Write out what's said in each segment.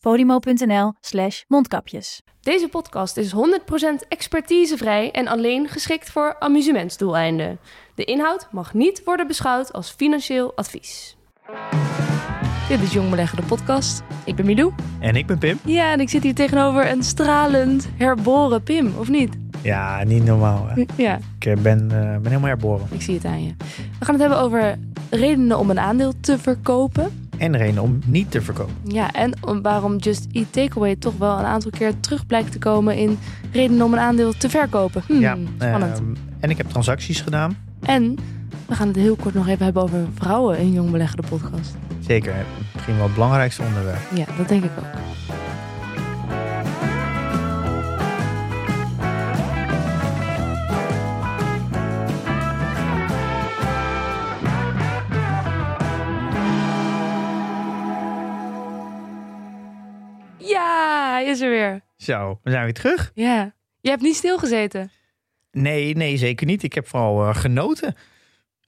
podimo.nl slash mondkapjes. Deze podcast is 100% expertisevrij en alleen geschikt voor amusementsdoeleinden. De inhoud mag niet worden beschouwd als financieel advies. Dit is Jong Beleggen, de podcast. Ik ben Milou. En ik ben Pim. Ja, en ik zit hier tegenover een stralend herboren Pim, of niet? Ja, niet normaal. Hè. Ja, Ik eh, ben, eh, ben helemaal herboren. ik zie het aan je. We gaan het hebben over redenen om een aandeel te verkopen. En de reden om niet te verkopen. Ja, en om waarom Just Eat Takeaway toch wel een aantal keer terug blijkt te komen in redenen om een aandeel te verkopen. Hmm, ja, spannend. ehm, en ik heb transacties gedaan. En we gaan het heel kort nog even hebben over vrouwen in Jong Beleggen, de podcast. Zeker, misschien wel het belangrijkste onderwerp. Ja, dat denk ik ook. Hij is er weer. Zo, we zijn weer terug. Ja. Je hebt niet stilgezeten. Nee, nee, zeker niet. Ik heb vooral eh, genoten.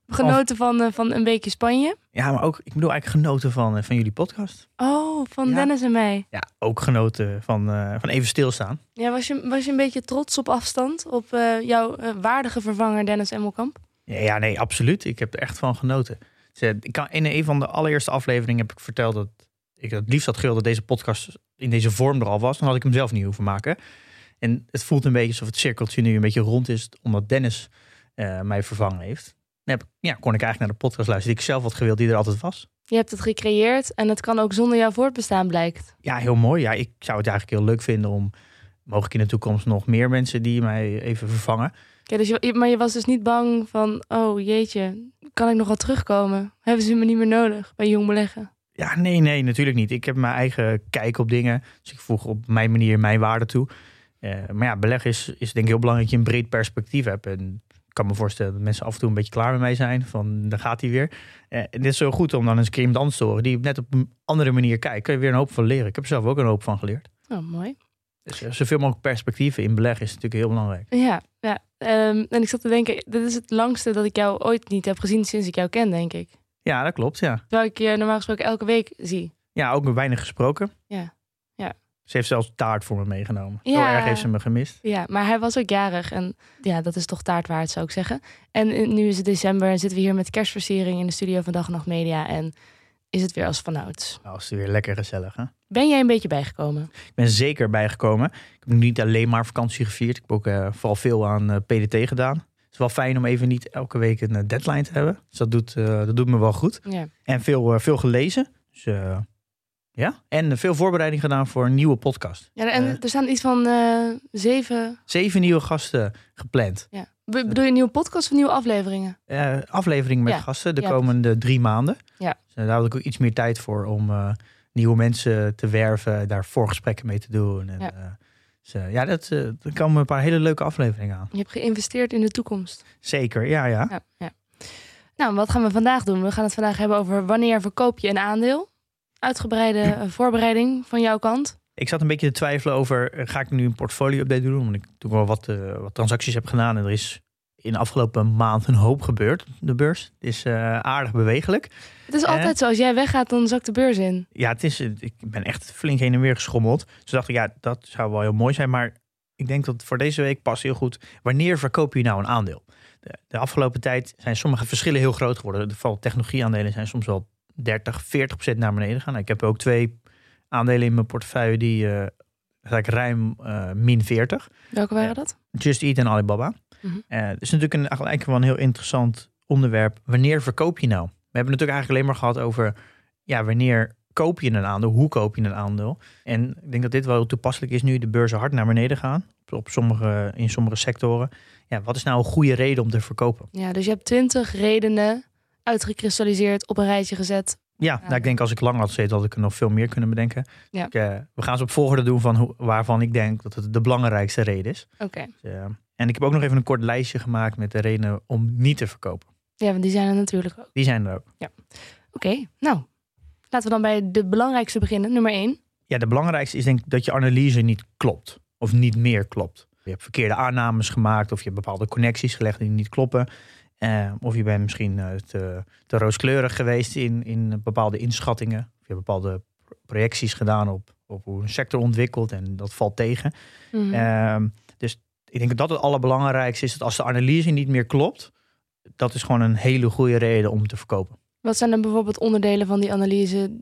Genoten van, eh, van een weekje Spanje. Ja, maar ook, ik bedoel eigenlijk genoten van, eh, van jullie podcast. Oh, van Ja. Dennis en mij. Ja, ook genoten van, van even stilstaan. Ja, was je, was je een beetje trots op afstand op jouw waardige vervanger Dennis Emmelkamp? Ja, ja, nee, absoluut. Ik heb er echt van genoten. Dus, ik kan, in een van de allereerste afleveringen heb ik verteld dat ik het liefst had gewild dat deze podcast in deze vorm er al was. Dan had ik hem zelf niet hoeven maken. En het voelt een beetje alsof het cirkeltje nu een beetje rond is, omdat Dennis eh, mij vervangen heeft. Dan heb ik, ja, kon ik eigenlijk naar de podcast luisteren die ik zelf had gewild, die er altijd was. Je hebt het gecreëerd en het kan ook zonder jouw voortbestaan blijkt. Ja, heel mooi. Ja, ik zou het eigenlijk heel leuk vinden om mogelijk in de toekomst nog meer mensen die mij even vervangen. Ja, dus je, maar je was dus niet bang van, oh jeetje, kan ik nog wel terugkomen? Hebben ze me niet meer nodig bij Jong Beleggen? Ja, nee, nee, natuurlijk niet. Ik heb mijn eigen kijk op dingen. Dus ik voeg op mijn manier mijn waarde toe. Eh, maar ja, beleggen is, is denk ik heel belangrijk dat je een breed perspectief hebt. En ik kan me voorstellen dat mensen af en toe een beetje klaar met mij zijn. Van, daar gaat hij weer. Eh, en dit is zo goed om dan eens een keer iemand anders te horen... die net op een andere manier kijkt. Kan je weer een hoop van leren. Ik heb er zelf ook een hoop van geleerd. Oh, mooi. Dus eh, zoveel mogelijk perspectieven in beleggen is natuurlijk heel belangrijk. Ja, ja. Ehm, en ik zat te denken, dit is het langste dat ik jou ooit niet heb gezien sinds ik jou ken, denk ik. Ja, dat klopt, ja. Terwijl ik je normaal gesproken elke week zie. Ja, ook weinig gesproken. Ja, ja. Ze heeft zelfs taart voor me meegenomen. Zo Ja. erg heeft ze me gemist. Ja, maar hij was ook jarig en ja, dat is toch taart waard, zou ik zeggen. En eh, nu is het december en zitten we hier met kerstversiering in de studio van Dag en Nacht Media en is het weer als vanouds. Nou, is het weer lekker gezellig, hè? Ben jij een beetje bijgekomen? Ik ben zeker bijgekomen. Ik heb niet alleen maar vakantie gevierd. Ik heb ook eh, vooral veel aan eh, PDT gedaan. Wel fijn om even niet elke week een eh, deadline te hebben. Dus dat doet, eh, dat doet me wel goed. Ja. En veel, eh, veel gelezen. Dus, ja. En veel voorbereiding gedaan voor een nieuwe podcast. ja en er staan iets van zeven. Zeven nieuwe gasten gepland. Ja. Be- bedoel je nieuwe podcast of nieuwe afleveringen? Eh aflevering met Ja. gasten de Ja, komende drie maanden. Ja. Dus, daar had ik ook iets meer tijd voor om nieuwe mensen te werven. Daar voorgesprekken mee te doen. En, Ja. Dus, eh, ja, dat, eh er komen een paar hele leuke afleveringen aan. Je hebt geïnvesteerd in de toekomst. Zeker, ja, ja. Ja, ja. Nou, wat gaan we vandaag doen? We gaan het vandaag hebben over wanneer verkoop je een aandeel. Uitgebreide eh, voorbereiding van jouw kant. Ik zat een beetje te twijfelen over, ga ik nu een portfolio-update doen? Omdat ik toen wel wat, wat transacties heb gedaan. En er is in de afgelopen maand een hoop gebeurd de beurs. Het is eh, aardig bewegelijk. Het is Eh? altijd zo, als jij weggaat, dan zakt de beurs in. Ja, het is, eh, ik ben echt flink heen en weer geschommeld. Dus dacht ik, ja, dat zou wel heel mooi zijn. Maar ik denk dat voor deze week past heel goed. Wanneer verkoop je nou een aandeel? De, de afgelopen tijd zijn sommige verschillen heel groot geworden. Vooral technologieaandelen zijn soms wel 30, 40 procent naar beneden gegaan. Ik heb ook twee aandelen in mijn portefeuille die eh eigenlijk ruim eh, min 40. Welke waren dat? Just Eat en Alibaba. Eh, het is natuurlijk een, eigenlijk wel een heel interessant onderwerp. Wanneer verkoop je nou? We hebben het natuurlijk eigenlijk alleen maar gehad over... ja, wanneer koop je een aandeel? Hoe koop je een aandeel? En ik denk dat dit wel toepasselijk is nu de beurzen hard naar beneden gaan. Op, sommige, in sommige sectoren. Ja, wat is nou een goede reden om te verkopen? Ja, dus je hebt twintig redenen uitgekristalliseerd, op een rijtje gezet, Ja, nou, ik denk als ik lang had gezeten, had ik er nog veel meer kunnen bedenken. Ja. Ik, eh, we gaan ze op volgorde doen van hoe, waarvan ik denk dat het de belangrijkste reden is. Oké. Dus, eh, en ik heb ook nog even een kort lijstje gemaakt met de redenen om niet te verkopen. Ja, want die zijn er natuurlijk ook. Die zijn er ook. Oké, nou. Laten we dan bij de belangrijkste beginnen. Nummer één. Ja, de belangrijkste is denk ik dat je analyse niet klopt. Of niet meer klopt. Je hebt verkeerde aannames gemaakt of je hebt bepaalde connecties gelegd die niet kloppen. Eh, of je bent misschien eh, te, te rooskleurig geweest in, in bepaalde inschattingen. Of je hebt bepaalde projecties gedaan op, op hoe een sector ontwikkelt en dat valt tegen. Mhm. Ehm, dus ik denk dat het allerbelangrijkste is. Dat als de analyse niet meer klopt, dat is gewoon een hele goede reden om te verkopen. Wat zijn dan bijvoorbeeld onderdelen van die analyse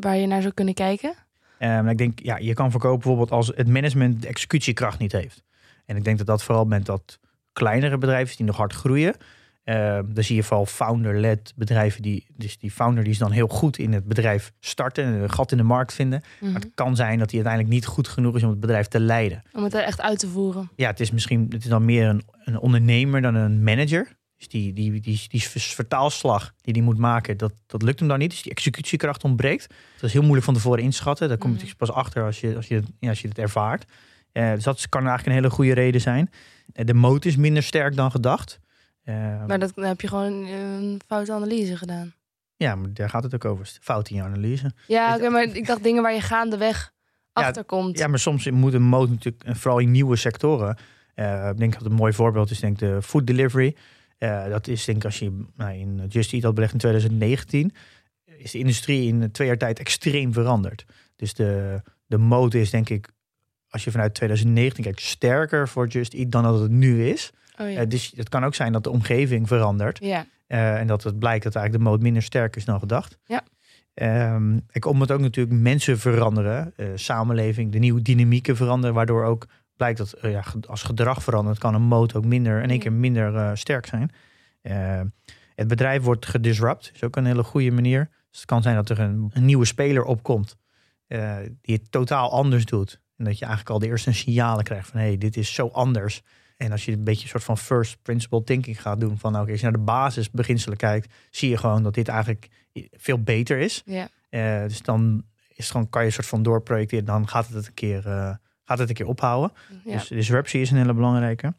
waar je naar zou kunnen kijken? Ehm, ik denk, ja, je kan verkopen bijvoorbeeld als het management de executiekracht niet heeft. En ik denk dat dat vooral met dat kleinere bedrijven die nog hard groeien. Ehm, dan zie je vooral founder-led bedrijven die, dus die founder die is dan heel goed in het bedrijf starten en een gat in de markt vinden. Mhm. Maar het kan zijn dat hij uiteindelijk niet goed genoeg is om het bedrijf te leiden. Om het er echt uit te voeren. Ja, het is misschien het is dan meer een, een ondernemer dan een manager. Dus die, die, die, die vertaalslag die die moet maken, dat, dat lukt hem dan niet. Dus die executiekracht ontbreekt. Dat is heel moeilijk van tevoren inschatten. Daar kom je Mhm. pas achter als je, als je, ja, als je het ervaart. Eh, dus dat kan eigenlijk een hele goede reden zijn. Eh, de moot is minder sterk dan gedacht. Eh, Maar dat, dan heb je gewoon een foute analyse gedaan. Ja, maar daar gaat het ook over. Fout in je analyse. Ja, Het- oké, maar ik dacht dingen waar je gaandeweg Ja, achterkomt. Ja, maar soms moet een moot natuurlijk, en vooral in nieuwe sectoren. eh, ik denk dat een mooi voorbeeld is, denk de food delivery. Eh, dat is denk ik als je nou, in Just Eat had belegd in 2019, is de industrie in twee jaar tijd extreem veranderd. Dus de, de moot is denk ik, als je vanuit 2019 kijkt, sterker voor Just Eat dan dat het nu is. Oh, ja. Eh, dus het kan ook zijn dat de omgeving verandert. ja. Eh, en dat het blijkt dat eigenlijk de moot minder sterk is dan gedacht. Ja. Ehm, ik omdat ook natuurlijk mensen veranderen, eh, samenleving, de nieuwe dynamieken veranderen, waardoor ook blijkt dat ja, als gedrag verandert, kan een moot ook minder in één keer minder sterk zijn. Het bedrijf wordt gedisrupt, is ook een hele goede manier. Dus het kan zijn dat er een, een nieuwe speler opkomt die het totaal anders doet. En dat je eigenlijk al de eerste signalen krijgt van hé, hey, dit is zo anders. En als je een beetje een soort van first principle thinking gaat doen, van nou, oké, als je naar de basisbeginselen kijkt, zie je gewoon dat dit eigenlijk veel beter is. ja. Eh, dus dan is het gewoon, kan je een soort van doorprojecteren, dan gaat het een keer, eh, gaat het een keer ophouden. ja. Dus disruptie is een hele belangrijke.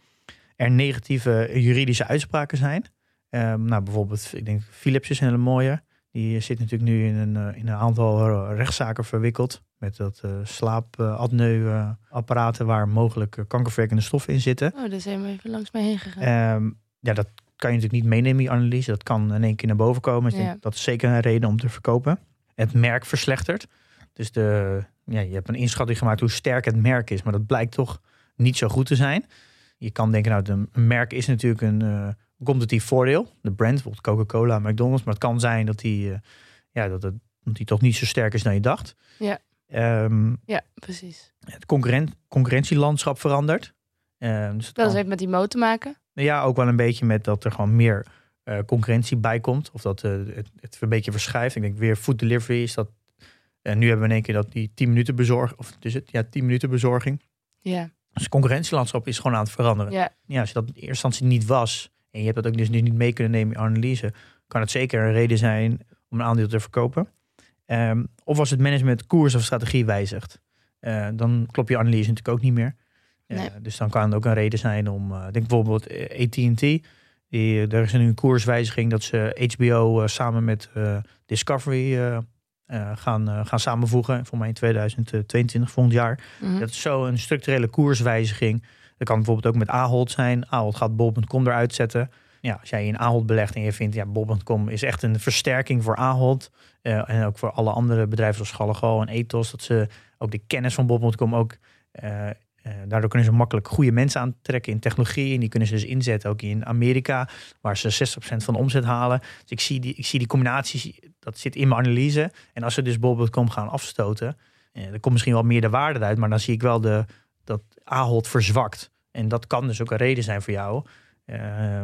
Er negatieve juridische uitspraken zijn. Ehm, nou, bijvoorbeeld, ik denk Philips is een hele mooie. Die zit natuurlijk nu in een, eh, in een aantal rechtszaken verwikkeld. Met dat uh, slaapapneu-apparaten waar mogelijk eh, kankerverwekkende stoffen in zitten. Oh, daar zijn we even langs mij heen gegaan. Ehm, ja, dat kan je natuurlijk niet meenemen in je analyse. Dat kan in één keer naar boven komen. Dus Ja. dat is zeker een reden om te verkopen. Het merk verslechtert. Dus de, ja, je hebt een inschatting gemaakt hoe sterk het merk is. Maar dat blijkt toch niet zo goed te zijn. Je kan denken, nou, een merk is natuurlijk een eh competitief voordeel. De brand, bijvoorbeeld Coca-Cola, McDonald's. Maar het kan zijn dat die, eh, ja, dat, het, dat die toch niet zo sterk is dan je dacht. Ja. Ehm, ja, precies. het concurrent, concurrentielandschap verandert. Ehm, dus Dat kan- heeft met die moot te maken. ja, ook wel een beetje met dat er gewoon meer eh, concurrentie bij komt. Of dat eh, het, het een beetje verschuift. Ik denk weer food delivery is dat. En nu hebben we in één keer dat die 10 minuten bezorging. Of dus het, ja, 10 minuten bezorging. Ja, Dus het concurrentielandschap is gewoon aan het veranderen. ja. Ja, als je dat in eerste instantie niet was. En je hebt dat ook dus niet mee kunnen nemen in je analyse. Kan het zeker een reden zijn om een aandeel te verkopen. Ehm, of als het management koers of strategie wijzigt. eh, dan klopt je analyse natuurlijk ook niet meer. Eh, Nee. Dus dan kan het ook een reden zijn om, eh, denk bijvoorbeeld AT&T. Er is nu een koerswijziging dat ze HBO samen met Discovery gaan, gaan samenvoegen. Voor mij in 2022, volgend jaar. Mhm. Dat is zo een structurele koerswijziging. Dat kan bijvoorbeeld ook met Ahold zijn. Ahold gaat bol.com eruit zetten. Ja, als jij in Ahold belegt en je vindt, ja, bol.com is echt een versterking voor Ahold. eh, en ook voor alle andere bedrijven zoals Gallego en Ethos. Dat ze ook de kennis van bol.com ook... eh, eh, daardoor kunnen ze makkelijk goede mensen aantrekken in technologie. En die kunnen ze dus inzetten ook in Amerika, waar ze 60% van de omzet halen. Dus ik zie die, ik zie die combinaties, dat zit in mijn analyse. En als ze dus bol.com gaan afstoten, er komt misschien wel meer de waarde uit, maar dan zie ik wel de, dat Ahold verzwakt. En dat kan dus ook een reden zijn voor jou eh,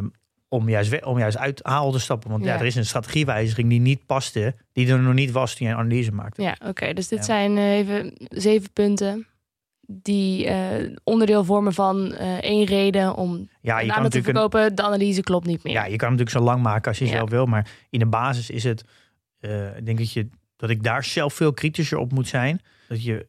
om, juist, om juist uit Ahold te stappen. Want ja. Ja. er is een strategiewijziging die niet paste, die er nog niet was toen je een analyse maakte. Ja, oké. Dus dit Ja. zijn eh, even zeven punten die eh, onderdeel vormen van eh, één reden om Ja, je kan te natuurlijk een, verkopen. De analyse klopt niet meer. Ja, je kan hem natuurlijk zo lang maken als je Ja. zelf wil. Maar in de basis is het ik denk dat, je, dat ik daar zelf veel kritischer op moet zijn. Dat je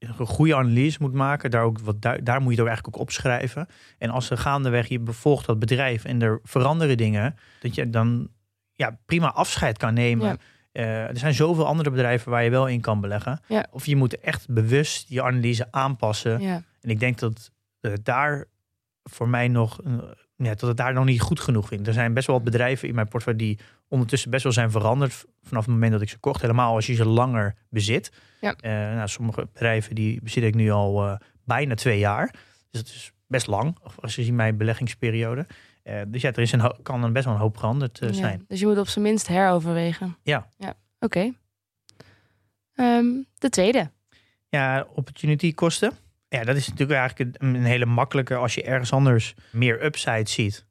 een goede analyse moet maken. Daar, ook wat, daar, daar moet je het ook eigenlijk ook opschrijven. En als er gaandeweg je bevolgt dat bedrijf en er veranderen dingen, dat je dan ja, prima afscheid kan nemen. Ja. Eh, er zijn zoveel andere bedrijven waar je wel in kan beleggen. Ja. Of je moet echt bewust je analyse aanpassen. Ja. En ik denk dat uh, daar voor mij nog, uh, ja, dat het daar nog niet goed genoeg vindt. Er zijn best wel wat bedrijven in mijn portfolio die ondertussen best wel zijn veranderd vanaf het moment dat ik ze kocht. Helemaal als je ze langer bezit. Ja. nou, sommige bedrijven die bezit ik nu al bijna twee jaar. Dus dat is best lang, als je ziet mijn beleggingsperiode. Uh, dus ja, er is een kan dan best wel een hoop veranderd uh, zijn. Ja, dus je moet op zijn minst heroverwegen. Ja. ja. Oké. Okay. Um, de tweede. Ja, opportunity kosten. Ja, dat is natuurlijk eigenlijk een, een, hele makkelijke als je ergens anders meer upside ziet.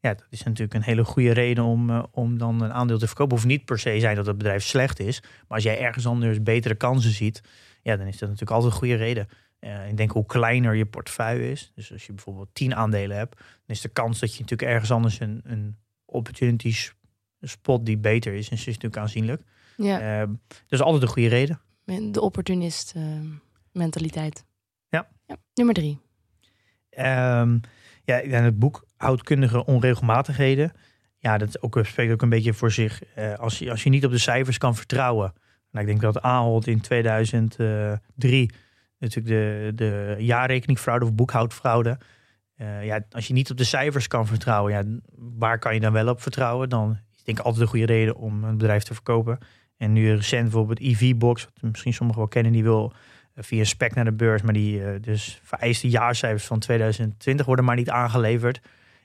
Ja, dat is natuurlijk een hele goede reden om, uh, om dan een aandeel te verkopen. Hoeft niet per se zijn dat het bedrijf slecht is. Maar als jij ergens anders betere kansen ziet, ja, dan is dat natuurlijk altijd een goede reden. Uh, ik denk hoe kleiner je portefeuille is. Dus als je bijvoorbeeld 10 aandelen hebt, dan is de kans dat je natuurlijk ergens anders een, een opportunity spot die beter is, is natuurlijk aanzienlijk. Ja. Uh, dus altijd een goede reden. De opportunist mentaliteit. Ja. Nummer drie. Um, ja, en het boek onregelmatigheden. Ja, dat ook, spreekt ook een beetje voor zich. Uh, als, je, als je niet op de cijfers kan vertrouwen. Nou, ik denk dat Ahold in 2003 natuurlijk de, de jaarrekeningfraude of boekhoudfraude. Uh, ja, als je niet op de cijfers kan vertrouwen, ja, waar kan je dan wel op vertrouwen? Dan is denk ik altijd een goede reden om een bedrijf te verkopen. En nu recent bijvoorbeeld EV-box, wat misschien sommigen wel kennen, die wil via spec naar de beurs, maar die uh, dus vereiste jaarcijfers van 2020 worden maar niet aangeleverd.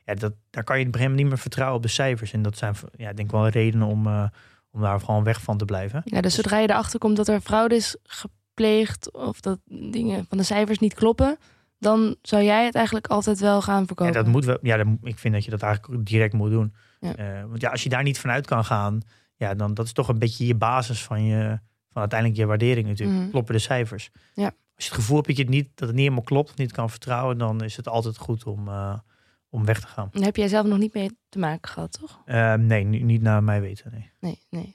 Ja, dat, daar kan je gegeven moment niet meer vertrouwen op de cijfers. En dat zijn ja, denk ik wel redenen om, uh, om daar gewoon weg van te blijven. Ja, dus zodra je erachter komt dat er fraude is gepleegd of dat dingen van de cijfers niet kloppen, dan zou jij het eigenlijk altijd wel gaan verkopen. Ja, dat moet wel. Ja, dat, ik vind dat je dat eigenlijk direct moet doen. Ja. Uh, want ja, als je daar niet vanuit kan gaan, ja, dan dat is toch een beetje je basis van je, van uiteindelijk je waardering natuurlijk. Mhm. Kloppen de cijfers. Ja. Als je het gevoel hebt dat je het niet, dat het niet helemaal klopt, niet kan vertrouwen, dan is het altijd goed om, uh, om weg te gaan. Daar heb jij zelf nog niet mee te maken gehad, toch? Uh, nee, niet, naar mij weten. Nee. Nee, nee.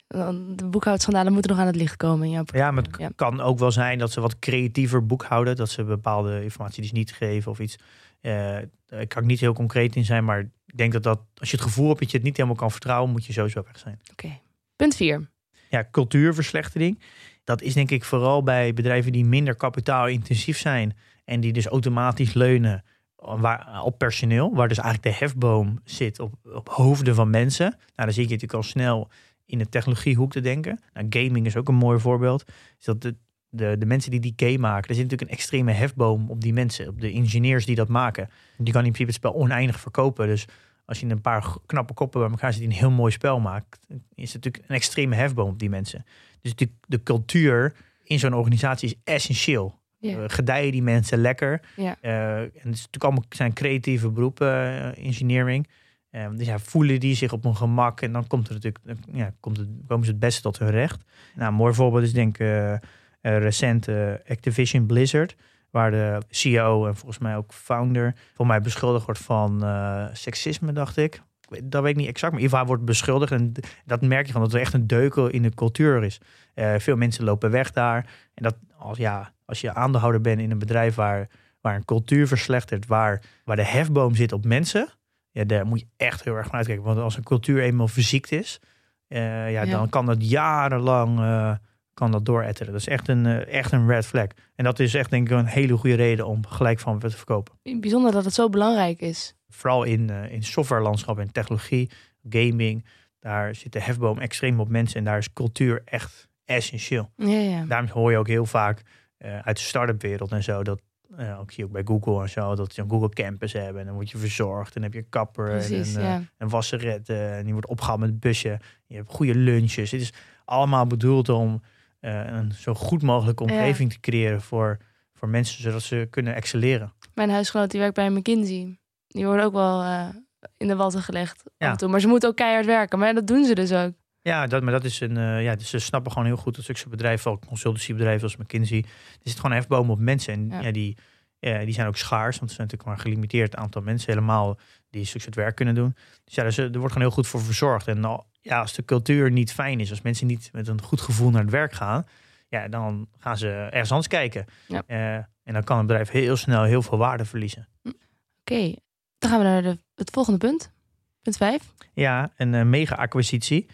De boekhoudschandalen moeten nog aan het licht komen. In jouw ja, maar het ja. kan ook wel zijn dat ze wat creatiever boekhouden. Dat ze bepaalde informatie dus niet geven of iets. Uh, ik kan ik niet heel concreet in zijn, maar ik denk dat, dat als je het gevoel hebt dat je het niet helemaal kan vertrouwen, moet je sowieso weg zijn. Oké. Okay. Punt 4. Ja, cultuurverslechtering. Dat is denk ik vooral bij bedrijven die minder kapitaalintensief zijn en die dus automatisch leunen waar, op personeel, waar dus eigenlijk de hefboom zit op, op hoofden van mensen. Nou, dan zie je natuurlijk al snel in de technologiehoek te denken. Nou, gaming is ook een mooi voorbeeld. Is dat de, de, de mensen die die game maken, er zit natuurlijk een extreme hefboom op die mensen, op de ingenieurs die dat maken. Die kan in principe het spel oneindig verkopen. Dus als je een paar knappe koppen bij elkaar zit die een heel mooi spel maakt, is het natuurlijk een extreme hefboom op die mensen. Dus de, de cultuur in zo'n organisatie is essentieel. Ja. Uh, gedijen die mensen lekker. Ja. Uh, en het is natuurlijk allemaal zijn creatieve beroepen, uh, engineering. dus ja, voelen die zich op hun gemak en dan komt er natuurlijk, ja, komt het, komen ze het beste tot hun recht. Nou, een mooi voorbeeld is denk ik recent Activision Blizzard, waar de CEO en volgens mij ook founder voor mij beschuldigd wordt van uh, seksisme, dacht ik. Dat weet ik niet exact, maar in ieder geval wordt beschuldigd. En dat merk je van dat er echt een deukel in de cultuur is. Uh, veel mensen lopen weg daar. En dat als, ja, als je aandeelhouder bent in een bedrijf waar, waar een cultuur verslechtert, waar, waar de hefboom zit op mensen, ja, daar moet je echt heel erg van uitkijken. Want als een cultuur eenmaal verziekt is, uh, ja, Ja. dan kan dat jarenlang kan dat dooretteren. Dat is echt een, uh, echt een red flag. En dat is echt denk ik een hele goede reden om gelijk van te verkopen. Bijzonder dat het zo belangrijk is. Vooral in, uh, in softwarelandschap en technologie, gaming, daar zit de hefboom extreem op mensen en daar is cultuur echt essentieel. Ja, ja. Daarom hoor je ook heel vaak uh, uit de start-up wereld en zo dat uh, ook zie je ook bij Google en zo, dat ze een Google Campus hebben. En dan word je verzorgd. En dan heb je een kapper Precies, en een, uh, ja. een en die wordt opgehaald met busje. Je hebt goede lunches. Het is allemaal bedoeld om een zo goed mogelijke omgeving ja. te creëren voor, voor mensen, zodat ze kunnen excelleren. Mijn huisgenoot die werkt bij McKinsey. Die worden ook wel uh, in de watten gelegd. Ja. af en toe. Maar ze moeten ook keihard werken. Maar dat doen ze dus ook. Ja, dat, maar dat is een. Uh, ja, dus ze snappen gewoon heel goed dat zulke bedrijven, ook consultancybedrijven als McKinsey, er zit gewoon een hefboom op mensen. En Ja. ja. die, die zijn ook schaars, want er zijn natuurlijk maar een gelimiteerd aantal mensen helemaal die zulke soort werk kunnen doen. Dus ja, dus, er wordt gewoon heel goed voor verzorgd. En al, ja, als de cultuur niet fijn is, als mensen niet met een goed gevoel naar het werk gaan, ja, dan gaan ze ergens anders kijken. Ja. Eh, en dan kan een bedrijf heel snel heel veel waarde verliezen. Oké, dan gaan we naar de, het volgende punt. Punt 5. Ja, een eh, mega-acquisitie.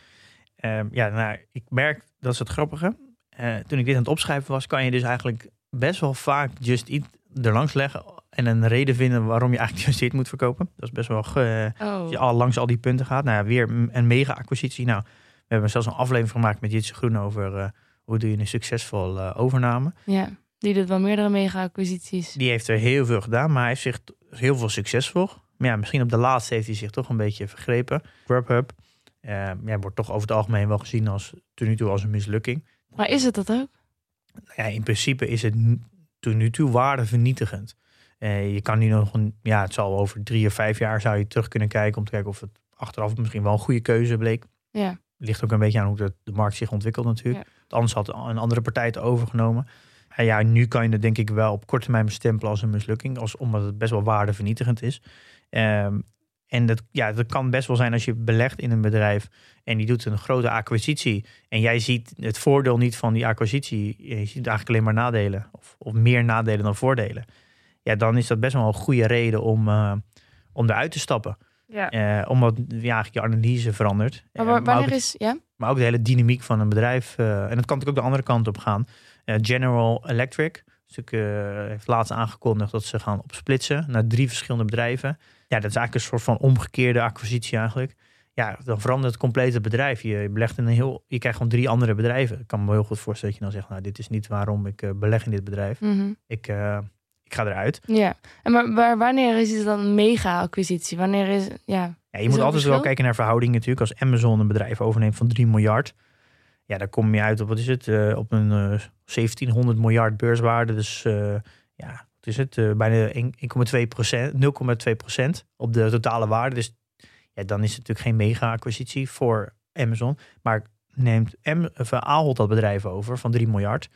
Ehm, ja, nou, ik merk, dat is het grappige. Eh, toen ik dit aan het opschrijven was, kan je dus eigenlijk best wel vaak Just Eat er langs leggen. En een reden vinden waarom je eigenlijk Just Eat moet verkopen. Dat is best wel, ge- Oh. als je al langs al die punten gaat. Nou ja, weer een mega-acquisitie. Nou, we hebben zelfs een aflevering gemaakt met Jitse Groen over eh, hoe doe je een succesvol eh, overname. Ja, die doet wel meerdere mega-acquisities. Die heeft er heel veel gedaan, maar hij heeft zich heel veel succesvol. Maar ja, misschien op de laatste heeft hij zich toch een beetje vergrepen. Grubhub eh, ja, wordt toch over het algemeen wel gezien als tot nu toe als een mislukking. Maar is het dat ook? Ja, in principe is het tot nu toe waardevernietigend. Eh, je kan nu nog een, ja, het zal over drie of vijf jaar zou je terug kunnen kijken om te kijken of het achteraf misschien wel een goede keuze bleek. Ja. Ligt ook een beetje aan hoe de, de markt zich ontwikkelt natuurlijk. Anders had een andere partij het overgenomen. En ja, nu kan je het denk ik wel op korte termijn bestempelen als een mislukking. Als, omdat het best wel waardevernietigend is. Ehm, en dat, ja, dat kan best wel zijn als je belegt in een bedrijf en die doet een grote acquisitie. En jij ziet het voordeel niet van die acquisitie. Je ziet eigenlijk alleen maar nadelen. Of, of meer nadelen dan voordelen. Ja, dan is dat best wel een goede reden om, eh, om eruit te stappen. ja. Eh, omdat ja, eigenlijk je analyse verandert. Maar Eh, wa- ook wanneer het- is... Ja? maar ook de hele dynamiek van een bedrijf. en dat kan natuurlijk ook de andere kant op gaan. General Electric stuk, heeft laatst aangekondigd dat ze gaan opsplitsen naar drie verschillende bedrijven. Ja, dat is eigenlijk een soort van omgekeerde acquisitie eigenlijk. Ja, dan verandert het complete bedrijf. Je, je belegt in een heel, je krijgt gewoon drie andere bedrijven. Ik kan me heel goed voorstellen dat je dan zegt, nou, dit is niet waarom ik beleg in dit bedrijf. Mhm. Ik, ik ga eruit. Ja. En maar, wanneer is het dan een mega-acquisitie? Wanneer is... Ja. Ja, je moet altijd wel kijken naar verhoudingen natuurlijk. Als Amazon een bedrijf overneemt van 3 miljard. Ja, dan kom je uit op, wat is het? eh, op een eh 1700 miljard beurswaarde. Dus eh, ja, wat is het? Eh, bijna 1,2 procent, 0,2 procent op de totale waarde. Dus ja, dan is het natuurlijk geen mega-acquisitie voor Amazon. Maar neemt Am of, eh, Ahold dat bedrijf over van 3 miljard.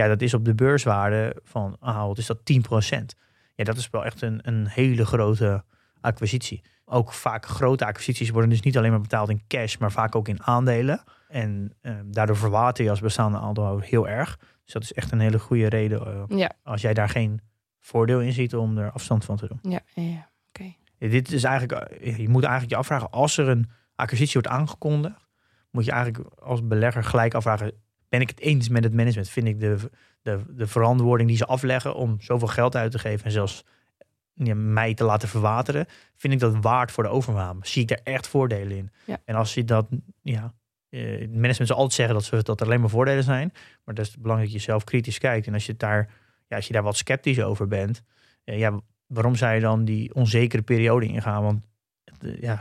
Ja, dat is op de beurswaarde van Ahold is dat 10 procent. Ja, dat is wel echt een, een hele grote acquisitie. Ook vaak grote acquisities worden dus niet alleen maar betaald in cash, maar vaak ook in aandelen. En eh, daardoor verwater je als bestaande aandeelhouder heel erg. Dus dat is echt een hele goede reden eh, Ja. als jij daar geen voordeel in ziet om er afstand van te doen. Ja. ja, ja. Ja, dit is eigenlijk, eh, je moet eigenlijk je afvragen, als er een acquisitie wordt aangekondigd, moet je eigenlijk als belegger gelijk afvragen, ben ik het eens met het management? Vind ik de, de, de verantwoording die ze afleggen om zoveel geld uit te geven en zelfs ja, mij te laten verwateren, vind ik dat waard voor de overname? Zie ik daar echt voordelen in? Ja. En als je dat, ja, eh, het management zal altijd zeggen dat, ze, dat er alleen maar voordelen zijn, maar dat is belangrijk dat je zelf kritisch kijkt. En als je, daar, ja, als je daar wat sceptisch over bent, eh, ja, waarom zou je dan die onzekere periode ingaan? Want eh, ja,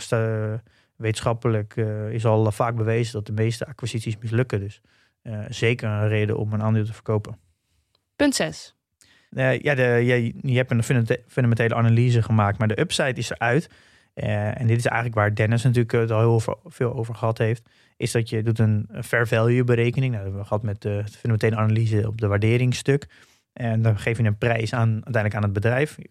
wetenschappelijk is al vaak bewezen dat de meeste acquisities mislukken. Dus eh, zeker een reden om een aandeel te verkopen. Punt 6. Eh, ja, de, je, je hebt een fundamentele analyse gemaakt, maar de upside is eruit. Eh, en dit is eigenlijk waar Dennis natuurlijk het al heel veel- over gehad heeft. Is dat je doet een fair value berekening. Nou, dat hebben we gehad met de fundamentele analyse op de waarderingsstuk. En dan geef je een prijs aan, uiteindelijk aan het bedrijf. Je,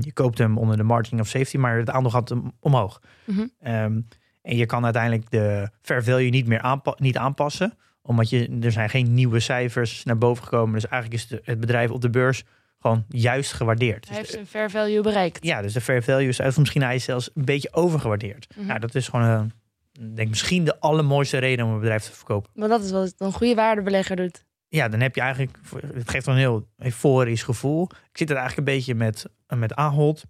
je koopt hem onder de margin of safety, maar het aandeel gaat hem omhoog. Mhm. Ehm, en je kan uiteindelijk de fair value niet meer aanpa- niet aanpassen. Omdat je, er zijn geen nieuwe cijfers naar boven gekomen. Dus eigenlijk is de- het bedrijf op de beurs gewoon juist gewaardeerd. Hij Dus heeft de- zijn fair value bereikt. ja, dus de fair value is of misschien hij is zelfs een beetje overgewaardeerd. Mhm. Nou, dat is gewoon een, ik denk misschien de allermooiste reden om een bedrijf te verkopen. Maar dat is wat een goede waardebelegger doet. Ja, dan heb je eigenlijk, het geeft wel een heel euforisch gevoel. Ik zit er eigenlijk een beetje met, met Ahold.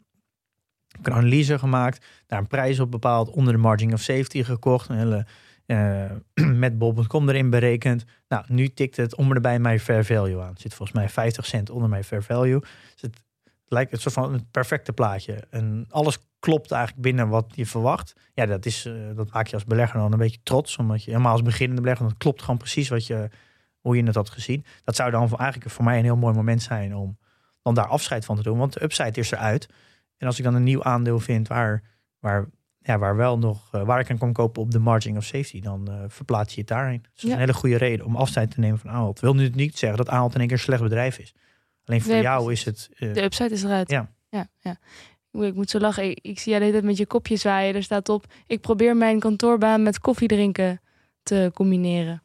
Ik heb een analyse gemaakt, daar een prijs op bepaald, onder de margin of safety gekocht. Een hele, eh, met bol.com erin berekend. Nou, nu tikt het om erbij mijn fair value aan. Het zit volgens mij 50 cent onder mijn fair value. Dus het lijkt het soort van het perfecte plaatje. En alles klopt eigenlijk binnen wat je verwacht. Ja, dat, is, eh, dat maak je als belegger dan een beetje trots. Omdat je helemaal als beginnende belegger, dat klopt gewoon precies wat je, hoe je het had gezien. Dat zou dan eigenlijk voor mij een heel mooi moment zijn om dan daar afscheid van te doen. Want de upside is eruit. En als ik dan een nieuw aandeel vind waar, waar, ja, waar wel nog, eh, waar ik aan kan kopen op de margin of safety, dan eh, verplaats je het daarin. Dus dat is Ja. een hele goede reden om afscheid te nemen van Ahold. Wil nu niet zeggen dat Ahold in één keer een slecht bedrijf is. Alleen voor Nee, jou precies. is het. eh, De upside is eruit. Ja. ja, ja. Ik moet zo lachen. Ik, ik zie jij de hele tijd met je kopje zwaaien. Er staat op, ik probeer mijn kantoorbaan met koffie drinken te combineren.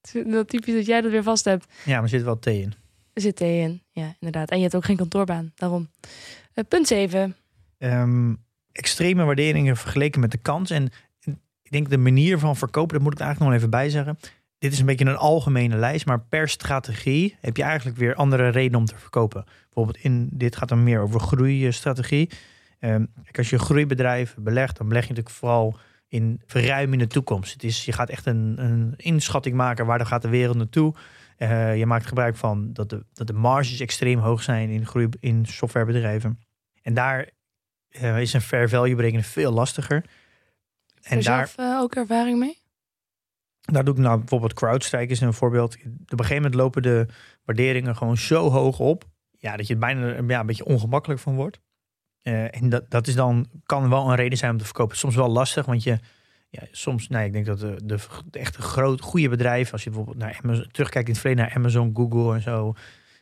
Het Wel typisch dat jij dat weer vast hebt. Ja, maar er zit wel thee in. Er zit thee in. Ja, inderdaad. En je hebt ook geen kantoorbaan. Daarom. Punt 7. Ehm, extreme waarderingen vergeleken met de kans. En ik denk de manier van verkopen, dat moet ik eigenlijk nog even bij zeggen. Dit is een beetje een algemene lijst, maar per strategie heb je eigenlijk weer andere redenen om te verkopen. Bijvoorbeeld in dit gaat dan meer over groeistrategie. Kijk, als je groeibedrijf belegt, dan beleg je natuurlijk vooral in verruim in de toekomst. Het is, je gaat echt een, een inschatting maken waar gaat de wereld naartoe. Eh, je maakt gebruik van dat de, dat de marges extreem hoog zijn in, groei, in softwarebedrijven. En daar eh, is een fair value berekenen veel lastiger. En daar, zelf eh, ook ervaring mee? daar doe ik nou bijvoorbeeld CrowdStrike is een voorbeeld. Op een gegeven moment lopen de waarderingen gewoon zo hoog op. Ja, dat je het bijna ja, een beetje ongemakkelijk van wordt. Eh, en dat, dat is dan, kan wel een reden zijn om te verkopen. Soms wel lastig, want je, ja, soms, nou, ik denk dat de, de, de echte groot, goede bedrijven, als je bijvoorbeeld naar Amazon, terugkijkt in het verleden naar Amazon, Google en zo,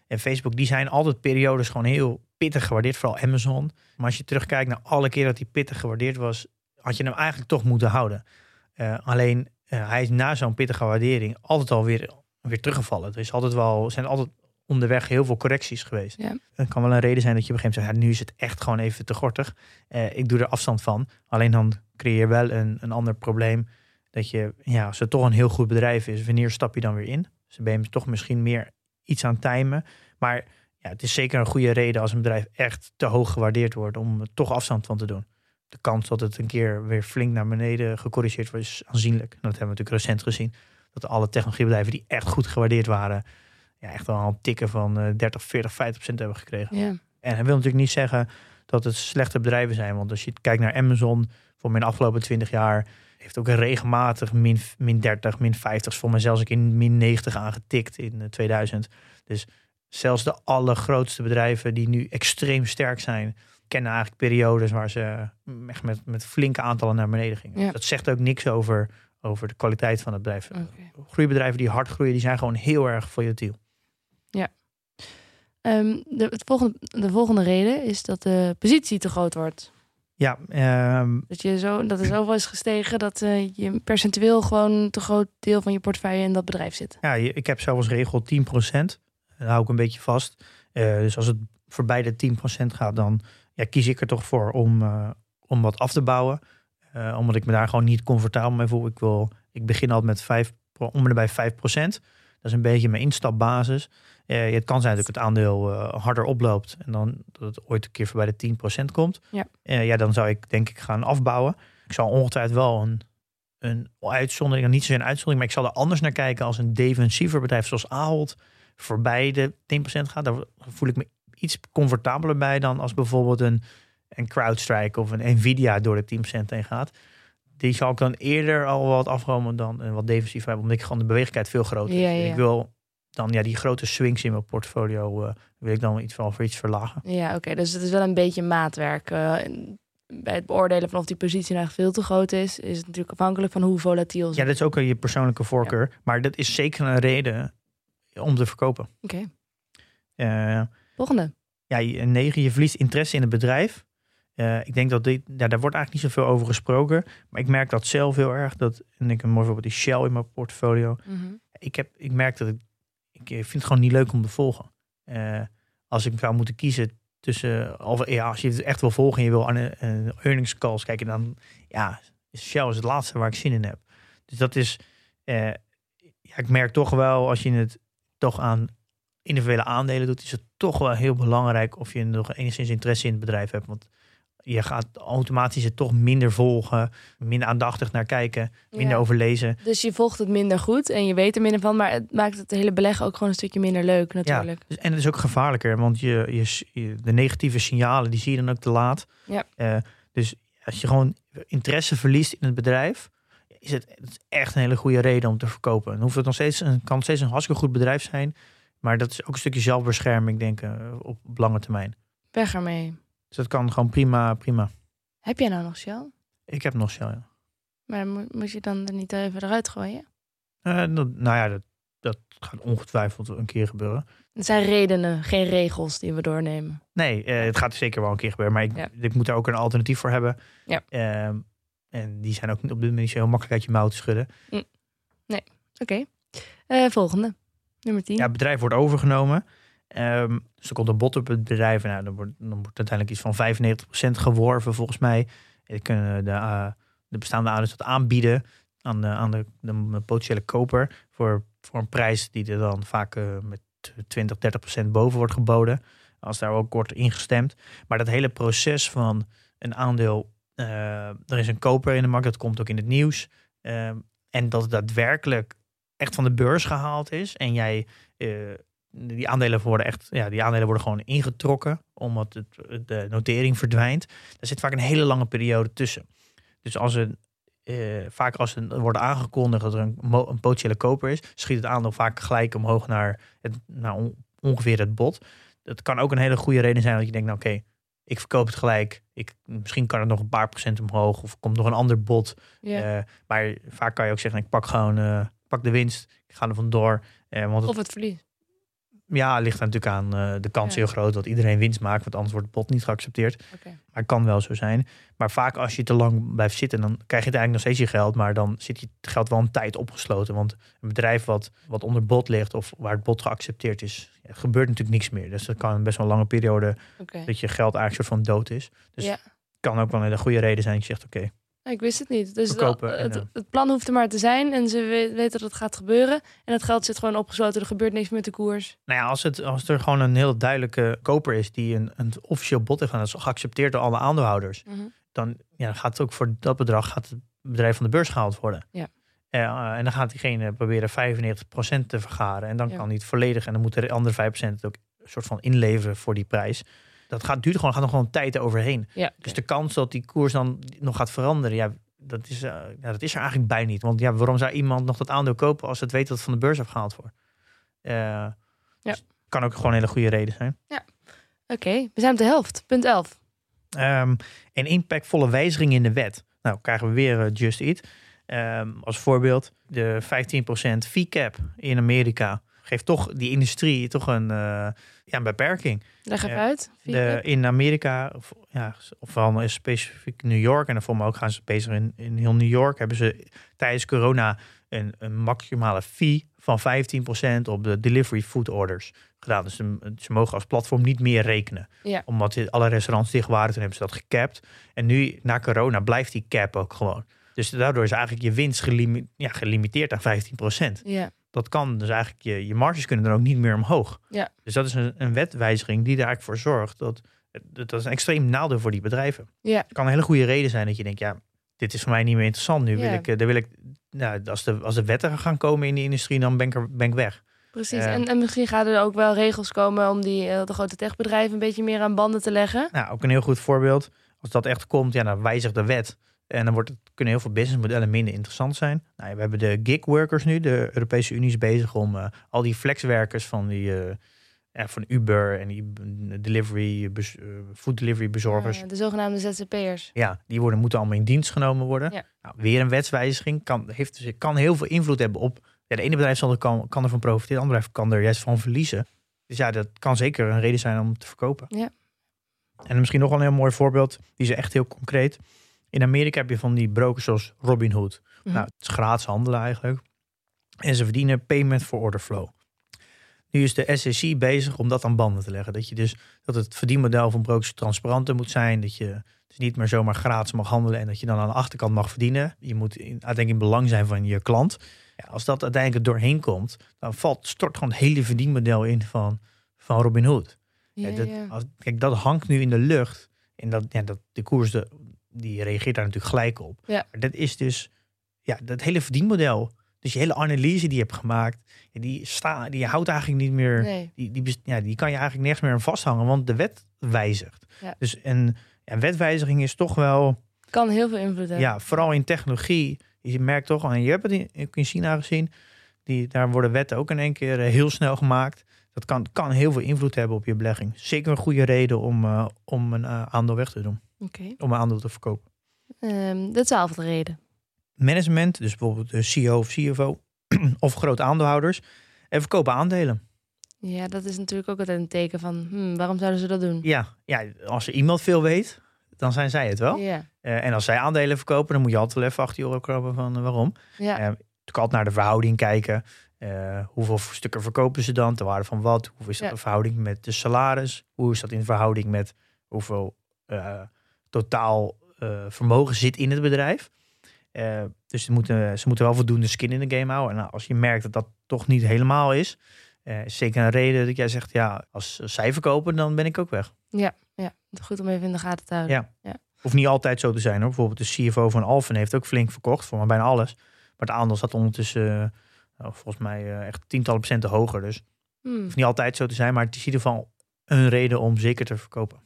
en Facebook, die zijn altijd periodes gewoon heel pittig gewaardeerd, vooral Amazon. Maar als je terugkijkt naar alle keer dat die pittig gewaardeerd was, had je hem eigenlijk toch moeten houden. Eh, alleen, eh, hij is na zo'n pittige waardering altijd alweer weer teruggevallen. Er is altijd wel, zijn altijd onderweg heel veel correcties geweest. Ja. Het kan wel een reden zijn dat je op een gegeven moment zegt, ja, nu is het echt gewoon even te gortig. Eh, ik doe er afstand van. Alleen dan creëer je wel een, een ander probleem. Dat je, ja, als het toch een heel goed bedrijf is, wanneer stap je dan weer in? Dus dan ben je toch misschien meer iets aan timen. Maar ja, het is zeker een goede reden als een bedrijf echt te hoog gewaardeerd wordt om er toch afstand van te doen. De kans dat het een keer weer flink naar beneden gecorrigeerd wordt is aanzienlijk. En dat hebben we natuurlijk recent gezien. Dat alle technologiebedrijven die echt goed gewaardeerd waren, ja, echt wel een tikken van eh, 30, 40, 50 procent hebben gekregen. Ja. En hij wil natuurlijk niet zeggen dat het slechte bedrijven zijn. Want als je kijkt naar Amazon, voor mijn afgelopen 20 jaar, heeft ook regelmatig min, min 30, min 50, voor mij zelfs ook in min 90 aangetikt in eh, 2000. Dus zelfs de allergrootste bedrijven die nu extreem sterk zijn, kennen eigenlijk periodes waar ze echt met, met flinke aantallen naar beneden gingen. Ja. Dat zegt ook niks over, over de kwaliteit van het bedrijf. Oké. Groeibedrijven die hard groeien, die zijn gewoon heel erg volatiel. Ehm, de, het volgende, de volgende reden is dat de positie te groot wordt. Ja, ehm, Dat, je zo, dat er zoveel is gestegen dat eh, je percentueel gewoon een te groot deel van je portefeuille in dat bedrijf zit. Ja, ik heb zelf als regel 10%. Daar hou ik een beetje vast. Eh, dus als het voorbij de 10% gaat, dan ja, kies ik er toch voor om, eh, om wat af te bouwen. Omdat ik me daar gewoon niet comfortabel mee voel. Ik, wil, ik begin altijd met 5, om en bij 5%. Dat is een beetje mijn instapbasis. Eh, het kan zijn dat het aandeel eh, harder oploopt. En dan dat het ooit een keer voorbij de 10% komt. Ja. Eh, ja, dan zou ik denk ik gaan afbouwen. Ik zal ongetwijfeld wel een, een uitzondering, niet zozeer een uitzondering, maar ik zal er anders naar kijken als een defensiever bedrijf zoals Ahold voorbij de 10% gaat. Daar voel ik me iets comfortabeler bij dan als bijvoorbeeld een, een CrowdStrike of een Nvidia door de 10% heen gaat. Die zal ik dan eerder al wat afromen dan een wat defensief hebben, omdat ik gewoon de bewegelijkheid veel groter is. Ja. Ik wil dan ja, die grote swings in mijn portfolio eh, wil ik dan iets van voor iets verlagen. Ja, oké. dus het is wel een beetje maatwerk. Eh, bij het beoordelen van of die positie nou veel te groot is, is het natuurlijk afhankelijk van hoe volatiel ze Ja, dat is ook je persoonlijke voorkeur, maar dat is zeker een reden om te verkopen. Oké. Eh, Volgende. ja, negen, je verliest interesse in het bedrijf. Ik denk dat dit, ja, daar wordt eigenlijk niet zoveel over gesproken. Maar ik merk dat zelf heel erg. Dat, en ik heb bijvoorbeeld die Shell in mijn portfolio. Mhm. Ik, heb, ik merk dat ik, ik vind het gewoon niet leuk om te volgen. Eh, als ik zou moeten kiezen tussen, of ja, als je het echt wil volgen en je wil aan earnings calls kijken, dan ja, Shell is het laatste waar ik zin in heb. Dus dat is, eh, ja, ik merk toch wel als je het toch aan individuele aandelen doet, is het toch wel heel belangrijk of je nog enigszins interesse in het bedrijf hebt. Want je gaat automatisch het toch minder volgen, minder aandachtig naar kijken, minder Ja. overlezen. Dus je volgt het minder goed en je weet er minder van, maar het maakt het hele beleg ook gewoon een stukje minder leuk natuurlijk. Dus- En het is ook gevaarlijker, want je, je, de negatieve signalen die zie je dan ook te laat. Ja. Eh, dus als je gewoon interesse verliest in het bedrijf, is het, het is echt een hele goede reden om te verkopen. Dan hoeft het nog steeds een, kan steeds een hartstikke goed bedrijf zijn, maar dat is ook een stukje zelfbescherming, denk ik, eh, op lange termijn. Weg ermee. Dus dat kan gewoon prima, prima. Heb jij nou nog Shell? Ik heb nog Shell, ja. Maar mo- moet je dan er niet even eruit gooien? Eh, dat- nou ja, dat, dat gaat ongetwijfeld een keer gebeuren. Het zijn redenen, geen regels die we doornemen. Nee, eh, het gaat zeker wel een keer gebeuren. Maar ik, Ja. ik moet daar ook een alternatief voor hebben. Ja. Ehm, en die zijn ook op dit moment niet heel makkelijk uit je mouw te schudden. Oké. Eh, volgende. Nummer 10. Ja, het bedrijf wordt overgenomen. Ehm, dus er komt een bod op het bedrijf. Nou, dan, wordt, dan wordt uiteindelijk iets van 95% geworven volgens mij. En dan kunnen de, eh, de bestaande ouders dat aanbieden aan de, aan de, de potentiële koper. Voor, voor een prijs die er dan vaak eh, met 20, 30% boven wordt geboden. Als daar ook wordt ingestemd. Maar dat hele proces van een aandeel. eh, er is een koper in de markt, dat komt ook in het nieuws. Ehm, en dat het daadwerkelijk echt van de beurs gehaald is. En jij eh, die aandelen worden echt, ja, die aandelen worden gewoon ingetrokken, omdat het, de notering verdwijnt. Daar zit vaak een hele lange periode tussen. Dus als een, eh, vaak als er wordt aangekondigd dat er een, potentiële koper is, schiet het aandeel vaak gelijk omhoog naar, het, naar on- ongeveer het bod. Dat kan ook een hele goede reden zijn dat je denkt, nou oké, ik verkoop het gelijk. Ik, misschien kan het nog een paar procent omhoog of komt nog een ander bod. Eh, maar vaak kan je ook zeggen, ik pak gewoon eh, pak de winst, ik ga er vandoor. Eh, want het, Of het verlies. Ja, ligt er natuurlijk aan eh, de kans Ja. heel groot dat iedereen winst maakt, want anders wordt het bod niet geaccepteerd. Oké. Maar het kan wel zo zijn. Maar vaak als je te lang blijft zitten, dan krijg je het eigenlijk nog steeds je geld, maar dan zit je het geld wel een tijd opgesloten. Want een bedrijf wat, wat onder bod ligt of waar het bod geaccepteerd is, ja, gebeurt natuurlijk niks meer. Dus dat kan een best wel lange periode dat je geld eigenlijk soort van dood is. Dus Ja. kan ook wel een hele goede reden zijn dat je zegt, oké, Ik wist het niet. Dus Verkopen dat- en, het, eh, het plan hoeft er maar te zijn. En ze we- weten dat het gaat gebeuren. En het geld zit gewoon opgesloten. Er gebeurt niks met de koers. Nou ja, als, het, als er gewoon een heel duidelijke koper is die een, een officieel bod heeft gedaan, dat is geaccepteerd door alle aandeelhouders, dan ja, gaat het ook voor dat bedrag gaat het bedrijf van de beurs gehaald worden. Ja. Eh, en dan gaat diegene proberen 95% te vergaren. En dan Ja. kan niet volledig. En dan moeten de andere 5% het ook een soort van inleveren voor die prijs. Dat gaat, duurt gewoon, gaat nog gewoon tijd overheen. Ja. Dus de kans dat die koers dan nog gaat veranderen, ja, dat is, eh, ja, dat is er eigenlijk bij niet. Want ja, waarom zou iemand nog dat aandeel kopen als het weet dat het van de beurs afgehaald wordt? Eh, dus kan ook gewoon een hele goede reden zijn. Oké, we zijn op de helft. Punt 11. Ehm, een impactvolle wijziging in de wet. Nou, krijgen we weer eh, Just Eat. Ehm, als voorbeeld, de 15% fee cap in Amerika geeft toch die industrie toch een, eh, ja, een beperking. Leg even Ja, uit. De, in Amerika, of, ja, of vooral specifiek New York, en dan voor me ook gaan ze bezig in, in heel New York, hebben ze tijdens corona een, een maximale fee van 15% op de delivery food orders gedaan. Dus ze, ze mogen als platform niet meer rekenen. Ja. Omdat alle restaurants dicht waren, toen hebben ze dat gecapt. En nu, na corona, blijft die cap ook gewoon. Dus daardoor is eigenlijk je winst gelimi- ja, gelimiteerd aan 15%. Ja. Dat kan dus eigenlijk, je, je marges kunnen dan ook niet meer omhoog. Ja. Dus dat is een, een wetwijziging die er eigenlijk voor zorgt dat, dat dat is een extreem nadeel voor die bedrijven. Ja. Het kan een hele goede reden zijn dat je denkt, ja, dit is voor mij niet meer interessant. Nu wil Ja. ik, eh, daar wil ik, nou, als de, als de wetten gaan komen in de industrie, dan ben ik, er, ben ik weg. Precies. Ja. En, en misschien gaan er ook wel regels komen om die eh, de grote techbedrijven een beetje meer aan banden te leggen. Nou, ook een heel goed voorbeeld. Als dat echt komt, ja, dan wijzigt de wet. En dan wordt het, kunnen heel veel businessmodellen minder interessant zijn. Nou, ja, we hebben de gig workers nu. De Europese Unie is bezig om eh, al die flexwerkers van die eh, ja, van Uber en die delivery, eh, food delivery bezorgers. De zogenaamde ZZP'ers. Ja, die worden, moeten allemaal in dienst genomen worden. Nou, weer een wetswijziging kan, heeft, dus- kan heel veel invloed hebben op. Ja, de ene bedrijf zal er kan, kan ervan profiteren, de andere bedrijf kan er juist van verliezen. Dus ja, dat kan zeker een reden zijn om te verkopen. Ja. En misschien nog wel een heel mooi voorbeeld, die is echt heel concreet. In Amerika heb je van die brokers zoals Robinhood. Mhm. Nou, het is gratis handelen eigenlijk. En ze verdienen payment for order flow. Nu is de SEC bezig om dat aan banden te leggen. Dat, je dus, dat het verdienmodel van brokers transparanter moet zijn. Dat je dus niet meer zomaar gratis mag handelen en dat je dan aan de achterkant mag verdienen. Je moet in, uiteindelijk in belang zijn van je klant. Ja, als dat uiteindelijk doorheen komt, dan valt, stort gewoon het hele verdienmodel in van, van Robinhood. Ja, Ja, dat, ja. Als, kijk, dat hangt nu in de lucht. En dat, ja, dat, de koers de, die reageert daar natuurlijk gelijk op. Ja. Maar dat is dus ja, dat hele verdienmodel. Dus je hele analyse die je hebt gemaakt, die, sta, die houdt eigenlijk niet meer. Nee. Die, die, ja, die kan je eigenlijk nergens meer aan vasthangen, want de wet wijzigt. Ja. Dus een ja, wetwijziging is toch wel, Kan heel veel invloed hebben. ja, vooral in technologie. Je merkt toch, en je hebt het in, in China gezien, die, daar worden wetten ook in één keer eh, heel snel gemaakt. Dat kan, kan heel veel invloed hebben op je belegging. Zeker een goede reden om, eh, om een eh, aandeel weg te doen, Om een aandeel te verkopen. Ehm, de twaalfde reden. management, dus bijvoorbeeld de CEO of CFO of grote aandeelhouders, En verkopen aandelen. Ja, dat is natuurlijk ook altijd een teken van, hmm, waarom zouden ze dat doen? Ja, ja, als er iemand veel weet, dan zijn zij het wel. Ja, Eh, en als zij aandelen verkopen, dan moet je altijd wel even achter je oren krabben van eh, waarom. ja. Natuurlijk altijd naar de verhouding kijken. Hoeveel stukken verkopen ze dan? Ter waarde van wat? Hoe is dat Ja. in verhouding met de salaris? Hoe is dat in verhouding met hoeveel totaal eh, vermogen zit in het bedrijf? Eh, dus ze moeten, ze moeten wel voldoende skin in de game houden. En nou, als je merkt dat dat toch niet helemaal is, eh, is zeker een reden dat jij zegt, ja, als zij verkopen, dan ben ik ook weg. ja, ja. Goed om even in de gaten te houden. Ja. Hoeft niet altijd zo te zijn hoor. Bijvoorbeeld de CFO van Alphen heeft ook flink verkocht, voor maar bijna alles. Maar het aandeel staat ondertussen nou, volgens mij echt tientallen procenten hoger. Dus Hmm, hoeft niet altijd zo te zijn, maar het is in ieder geval een reden om zeker te verkopen.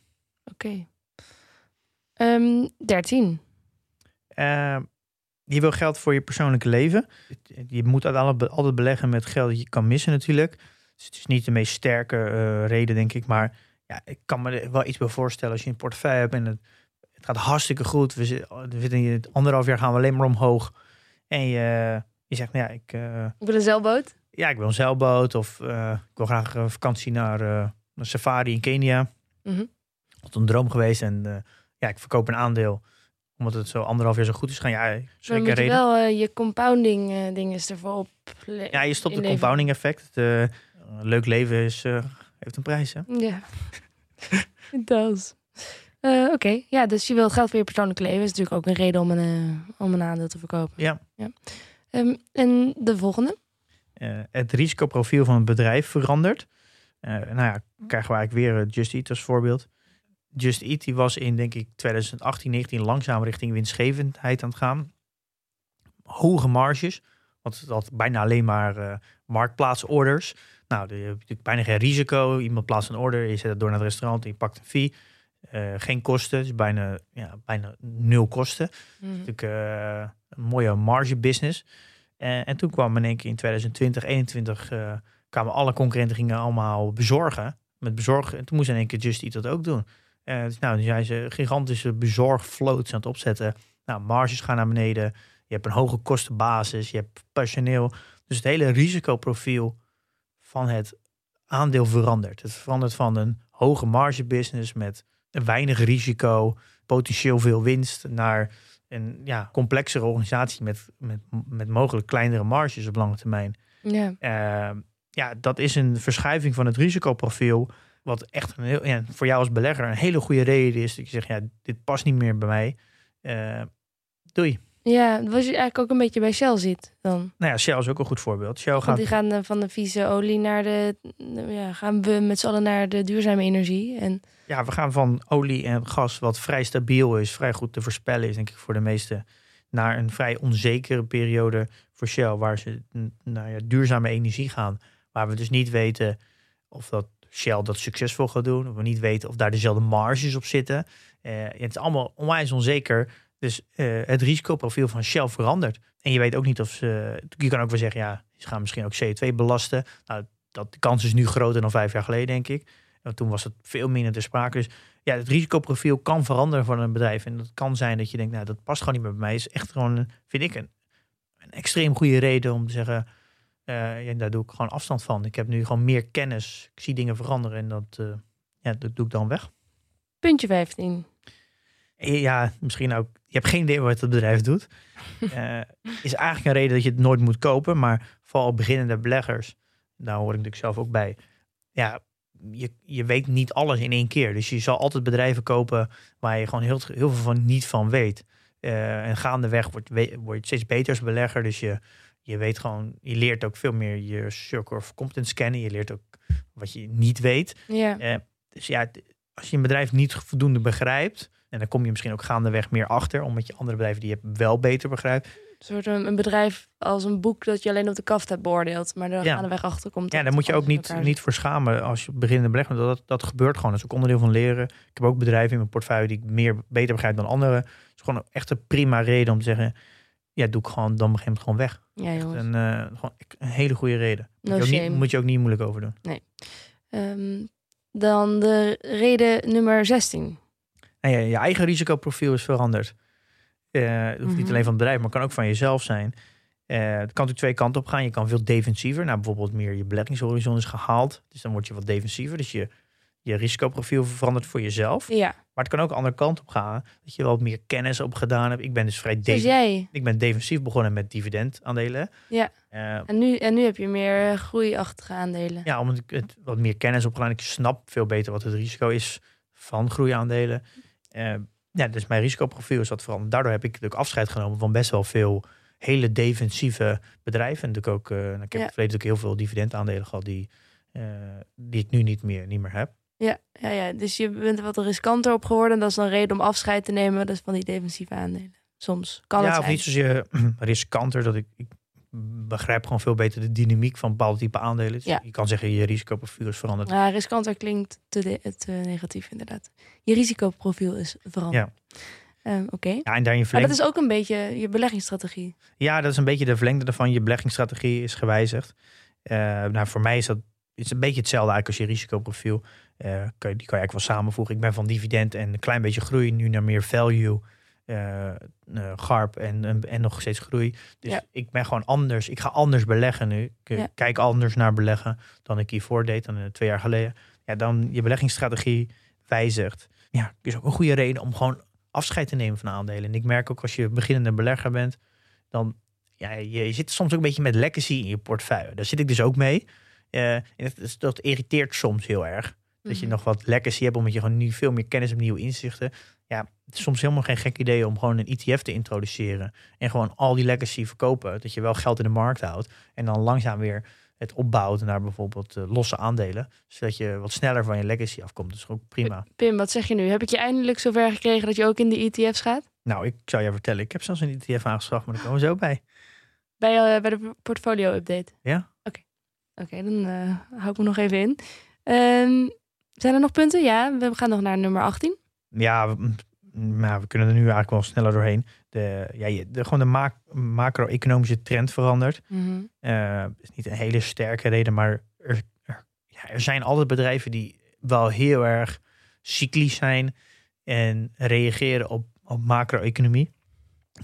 Oké. Ehm, 13. Eh, je wil geld voor je persoonlijke leven. Je moet altijd beleggen met geld dat je kan missen natuurlijk. Dus het is niet de meest sterke eh, reden, denk ik. Maar ja, ik kan me wel iets bij voorstellen als je een portefeuille hebt en het, het gaat hartstikke goed. We zitten, we zitten hier anderhalf jaar gaan we alleen maar omhoog. En je, je zegt, nou ja, ik, eh, Ik wil een zeilboot. ja, ik wil een zeilboot of eh, ik wil graag een vakantie naar een safari in Kenia. Mhm. Dat is een droom geweest en ja, ik verkoop een aandeel omdat het zo anderhalf jaar zo goed is gaan. Ja, zeker reden. wel eh, je compounding eh dingen ervoor op. Ja, je stopt het compounding effect. Het, eh, leuk leven is, heeft een prijs. Hè? Ja, het does. Oké, ja, dus je wilt geld voor je persoonlijke leven. is natuurlijk ook een reden om een, om een aandeel te verkopen. Ja. Ehm, en de volgende? Het risicoprofiel van het bedrijf verandert. Eh, nou ja, krijgen we eigenlijk weer Just Eat als voorbeeld. Just Eat die was in, denk ik, 2018, 19 langzaam richting winstgevendheid aan het gaan. Hoge marges, want het had bijna alleen maar eh, marktplaatsorders. Nou, je natuurlijk bijna geen risico. Iemand plaatst een order, je zet het door naar het restaurant je pakt een fee. Eh, geen kosten, dus bijna, ja, bijna nul kosten. Mhm. natuurlijk eh, een mooie marge business. Eh, en toen kwam in één keer in 2020, 2021 eh, kwamen alle concurrenten gingen allemaal bezorgen. Met bezorgen. En toen moest in één keer Just Eat dat ook doen. Dus nou, dus zijn ze gigantische bezorgfloats aan het opzetten. Nou, marges gaan naar beneden. Je hebt een hoge kostenbasis. Je hebt personeel. Dus het hele risicoprofiel van het aandeel verandert. Het verandert van een hoge marge business met weinig risico, potentieel veel winst, naar een ja, complexere organisatie met, met, met mogelijk kleinere marges op lange termijn. Ja, Eh, ja, dat is een verschuiving van het risicoprofiel. Wat echt een heel, ja, voor jou als belegger een hele goede reden is. Dat je zegt, ja, dit past niet meer bij mij. Eh, doei. ja, wat je eigenlijk ook een beetje bij Shell ziet dan. Nou ja, Shell is ook een goed voorbeeld. Shell Want gaat die gaan eh, van de vieze olie naar de... Ja, gaan we met z'n allen naar de duurzame energie. En Ja, we gaan van olie en gas, wat vrij stabiel is, vrij goed te voorspellen is, denk ik voor de meesten, naar een vrij onzekere periode voor Shell, waar ze naar ja, duurzame energie gaan. Waar we dus niet weten of dat Shell dat succesvol gaat doen, we niet weten of daar dezelfde marges op zitten. Eh, het is allemaal onwijs onzeker. Dus eh, het risicoprofiel van Shell verandert. En je weet ook niet of ze. Je kan ook wel zeggen, ja, ze gaan misschien ook CO2 belasten. Nou, dat, de kans is nu groter dan vijf jaar geleden, denk ik. Want toen was het veel minder ter sprake. Dus ja, het risicoprofiel kan veranderen van een bedrijf. En dat kan zijn dat je denkt, nou, dat past gewoon niet meer bij mij. Is echt gewoon, vind ik, een, een extreem goede reden om te zeggen, eh, ja, daar doe ik gewoon afstand van. Ik heb nu gewoon meer kennis. Ik zie dingen veranderen en dat, eh, ja, dat doe ik dan weg. puntje 15. Eh, Ja, misschien ook. Je hebt geen idee wat het bedrijf doet. Eh, is eigenlijk een reden dat je het nooit moet kopen. Maar vooral beginnende beleggers, daar hoor ik natuurlijk zelf ook bij. Ja, je, je weet niet alles in één keer. Dus je zal altijd bedrijven kopen waar je gewoon heel, heel veel van niet van weet. En gaandeweg wordt, we- word je steeds beter als belegger. Dus je, je weet gewoon, je leert ook veel meer je circle of competence scannen. Je leert ook wat je niet weet. Ja, Eh, dus ja, als je een bedrijf niet voldoende begrijpt, en dan kom je misschien ook gaandeweg meer achter, omdat je andere bedrijven die je wel beter begrijpt. een soort een, een bedrijf als een boek dat je alleen op de kaft hebt beoordeeld. Maar er Ja. gaan de weg achter komt. Ja, daar moet je ook niet, elkaar niet voor schamen als je beginnende belegger. Dat, dat gebeurt gewoon. Dat is ook onderdeel van leren. Ik heb ook bedrijven in mijn portefeuille die ik meer beter begrijp dan anderen. Het is gewoon echt een prima reden om te zeggen, ja, doe ik gewoon, dan begin ik gewoon weg. Ja, jongens. En, eh, gewoon een hele goede reden. Moet, No je niet, moet je ook niet moeilijk over doen. Ehm, dan de reden nummer 16. En ja, je eigen risicoprofiel is veranderd. Eh, het hoeft niet Mhm. alleen van het bedrijf, maar kan ook van jezelf zijn. Eh, het kan natuurlijk twee kanten op gaan. Je kan veel defensiever. Nou, bijvoorbeeld meer je beleggingshorizon is gehaald. Dus dan word je wat defensiever. Dus je, je risicoprofiel verandert voor jezelf. Ja, Maar het kan ook de andere kant op gaan. Dat je wat meer kennis op gedaan hebt. Ik ben dus vrij dus defensief. jij. Ik ben defensief begonnen met dividendaandelen. Ja. Eh, En nu, en nu heb je meer eh, groeiachtige aandelen. ja, omdat ik het wat meer kennis op gedaan. Ik snap veel beter wat het risico is van groeiaandelen. Eh ja, dus mijn risicoprofiel is wat veranderd. Daardoor heb ik natuurlijk afscheid genomen van best wel veel hele defensieve bedrijven. En ook, nou, ik heb Ja. in het verleden ook heel veel dividendaandelen gehad die, die ik nu niet meer, niet meer heb. Ja, ja, ja, dus je bent er wat riskanter op geworden. Dat is dan reden om afscheid te nemen. Is van die defensieve aandelen. Soms kan ja, het of zijn. niet zozeer riskanter, dat ik, ik begrijp gewoon veel beter de dynamiek van bepaalde type aandelen. Dus Ja. Je kan zeggen, je risicoprofiel is veranderd. Ja, riskanter klinkt te, de- te negatief inderdaad. Je risicoprofiel is veranderd. Ehm, Oké. Ja, en daar je Maar dat is ook een beetje je beleggingsstrategie. Ja, dat is een beetje de verlengde ervan. Je beleggingsstrategie is gewijzigd. Eh, nou, voor mij is dat is een beetje hetzelfde eigenlijk als je risicoprofiel. Eh, kan die kan je eigenlijk wel samenvoegen. Ik ben van dividend en een klein beetje groei nu naar meer value. eh, GARP en, en, nog steeds groei. Dus Ja. ik ben gewoon anders. Ik ga anders beleggen nu. Ik Ja. kijk anders naar beleggen dan ik hiervoor deed, dan twee jaar geleden. Ja, dan je beleggingsstrategie wijzigt. Ja, is ook een goede reden om gewoon afscheid te nemen van aandelen. En ik merk ook als je beginnende belegger bent, dan ja, je, zit soms ook een beetje met legacy in je portefeuille. Daar zit ik dus ook mee. En dat irriteert soms heel erg. Dat je Mhm. nog wat legacy hebt, omdat je gewoon nu veel meer kennis hebt, nieuwe inzichten. Ja, het is soms helemaal geen gek idee om gewoon een ETF te introduceren. En gewoon al die legacy verkopen. Dat je wel geld in de markt houdt. En dan langzaam weer het opbouwt naar bijvoorbeeld eh, losse aandelen. Zodat je wat sneller van je legacy afkomt. Dat is ook prima. Pim, wat zeg je nu? Heb ik je eindelijk zover gekregen dat je ook in de ETF's gaat? Nou, ik zou je vertellen, ik heb zelfs een ETF aangeschaft, maar daar komen we zo bij. Bij, eh, bij de portfolio update? Ja. Oké, Oké, dan eh, hou ik me nog even in. Ehm, zijn er nog punten? Ja, we gaan nog naar nummer 18. Ja, we, mm, maar we kunnen er nu eigenlijk wel sneller doorheen. De, ja, je- de, gewoon de ma- macro-economische trend verandert. Eh, is niet een hele sterke reden, maar er, er, ja, er zijn altijd bedrijven die wel heel erg cyclisch zijn en reageren op, op macro-economie.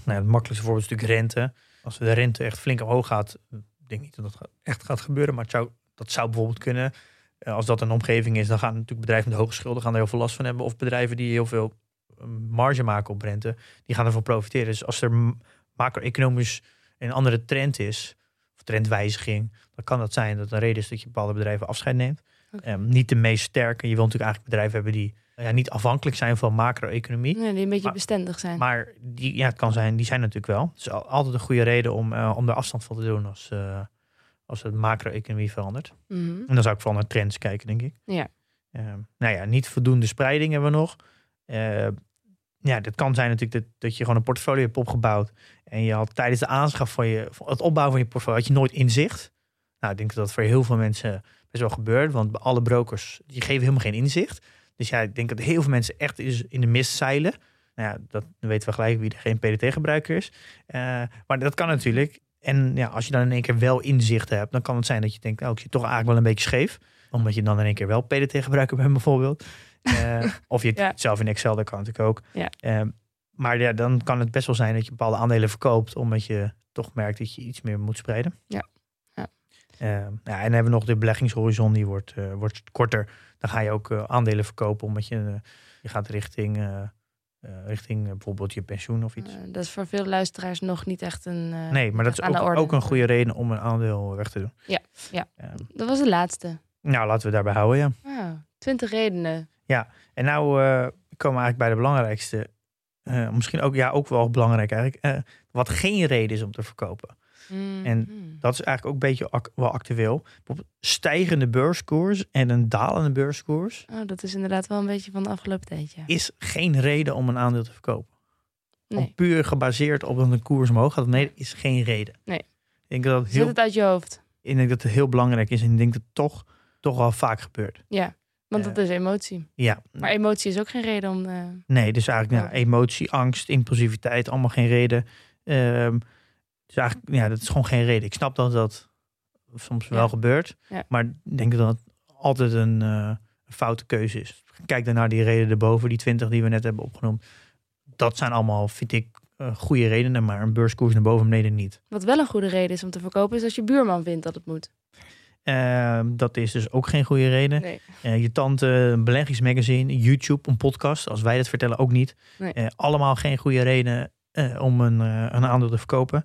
Nou, het makkelijkste voorbeeld is natuurlijk rente. Als de rente echt flink omhoog gaat, ik denk niet dat dat echt gaat gebeuren, maar het zou, dat zou bijvoorbeeld kunnen. Eh, als dat een omgeving is, dan gaan natuurlijk bedrijven met hoge schulden gaan er heel veel last van hebben. Of bedrijven die heel veel eh, marge maken op rente, die gaan ervan profiteren. Dus als er macro-economisch een andere trend is, of trendwijziging, dan kan dat zijn dat een reden is dat je bepaalde bedrijven afscheid neemt. Ehm, niet de meest sterke. Je wilt natuurlijk eigenlijk bedrijven hebben die ja, niet afhankelijk zijn van macro-economie. Nee, die een beetje Maar- bestendig zijn. Maar die, ja, het kan zijn, die zijn natuurlijk wel. Het is al- altijd een goede reden om, eh, om er afstand van te doen als, als het macro-economie verandert. Mhm. En dan zou ik vooral naar trends kijken, denk ik. Ja. Ehm, nou ja, niet voldoende spreiding hebben we nog. Eh, ja, dat kan zijn natuurlijk dat, dat je gewoon een portfolio hebt opgebouwd. En je had tijdens de aanschaf van je, het opbouwen van je portfolio, had je nooit inzicht. Nou, ik denk dat dat voor heel veel mensen best wel gebeurt. Want bij alle brokers, die geven helemaal geen inzicht. Dus ja, ik denk dat heel veel mensen echt is in de mist zeilen. Nou ja, dat weten we gelijk wie er geen PDT-gebruiker is. Eh, maar dat kan natuurlijk. En ja, als je dan in één keer wel inzicht hebt, dan kan het zijn dat je denkt, oh, ik zit toch eigenlijk wel een beetje scheef. Omdat je dan in één keer wel PDT-gebruiker bent bijvoorbeeld. Eh, of je het Ja. zelf in Excel, dat kan natuurlijk ook. Ja. Eh, maar ja, dan kan het best wel zijn dat je bepaalde aandelen verkoopt, omdat je toch merkt dat je iets meer moet spreiden. Ja. Ja. Eh, ja, en dan hebben we nog de beleggingshorizon, die wordt, eh, wordt korter. Dan ga je ook eh, aandelen verkopen, omdat je, je gaat richting, richting eh, bijvoorbeeld je pensioen of iets. Eh, dat is voor veel luisteraars nog niet echt een. eh, nee, maar dat is ook, ook een goede reden om een aandeel weg te doen. Ja, ja. Eh, Dat was de laatste. nou, laten we daarbij houden, ja. Ah, 20 redenen. En nou eh, komen we eigenlijk bij de belangrijkste. eh, misschien ook, ja, ook wel belangrijk eigenlijk. eh, wat geen reden is om te verkopen. En Mhm. Dat is eigenlijk ook een beetje ac- wel actueel. Stijgende beurskoers en een dalende beurskoers Oh, dat is inderdaad wel een beetje van de afgelopen tijd, is geen reden om een aandeel te verkopen. Om Nee. puur gebaseerd op dat een koers omhoog gaat. Nee, dat is geen reden. Nee. Ik denk dat Zet heel, het uit je hoofd. ik denk dat het heel belangrijk is. En ik denk dat het toch, toch wel vaak gebeurt. Ja, want Eh, dat is emotie. Ja, Maar emotie is ook geen reden om. eh, nee, dus eigenlijk nou, emotie, angst, impulsiviteit, allemaal geen reden. Ehm, dus eigenlijk, ja, dat is gewoon geen reden. Ik snap dat dat soms Ja. wel gebeurt. Ja. Maar ik denk dat het altijd een, eh, een foute keuze is. Kijk dan naar die reden erboven, die 20 die we net hebben opgenoemd. Dat zijn allemaal, vind ik, eh, goede redenen, maar een beurskoers naar boven en beneden niet. Wat wel een goede reden is om te verkopen, is als je buurman vindt dat het moet. Ehm, dat is dus ook geen goede reden. Nee. Eh, je tante, een beleggingsmagazine, YouTube, een podcast, als wij dat vertellen ook niet. Nee. Allemaal geen goede reden om een, een aandeel te verkopen.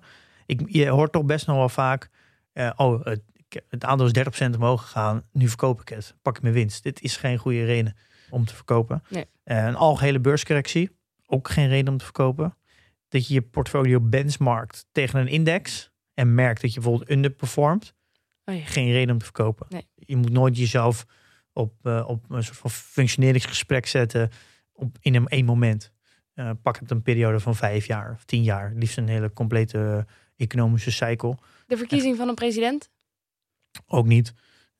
Ik, je hoort toch best nog wel vaak, eh, oh, het, het aandeel is 30% omhoog gegaan, nu verkoop ik het, pak ik mijn winst. Dit is geen goede reden om te verkopen. Nee. Eh, een algehele beurscorrectie, ook geen reden om te verkopen. Dat je je portfolio benchmarkt tegen een index en merkt dat je bijvoorbeeld underperformt, Oh ja. geen reden om te verkopen. Nee. Je moet nooit jezelf op, eh, op een soort van functioneringsgesprek zetten op, in een één moment. Eh, pak het een periode van vijf jaar of tien jaar. Liefst een hele complete economische cycle. De verkiezing van een president? Ook niet.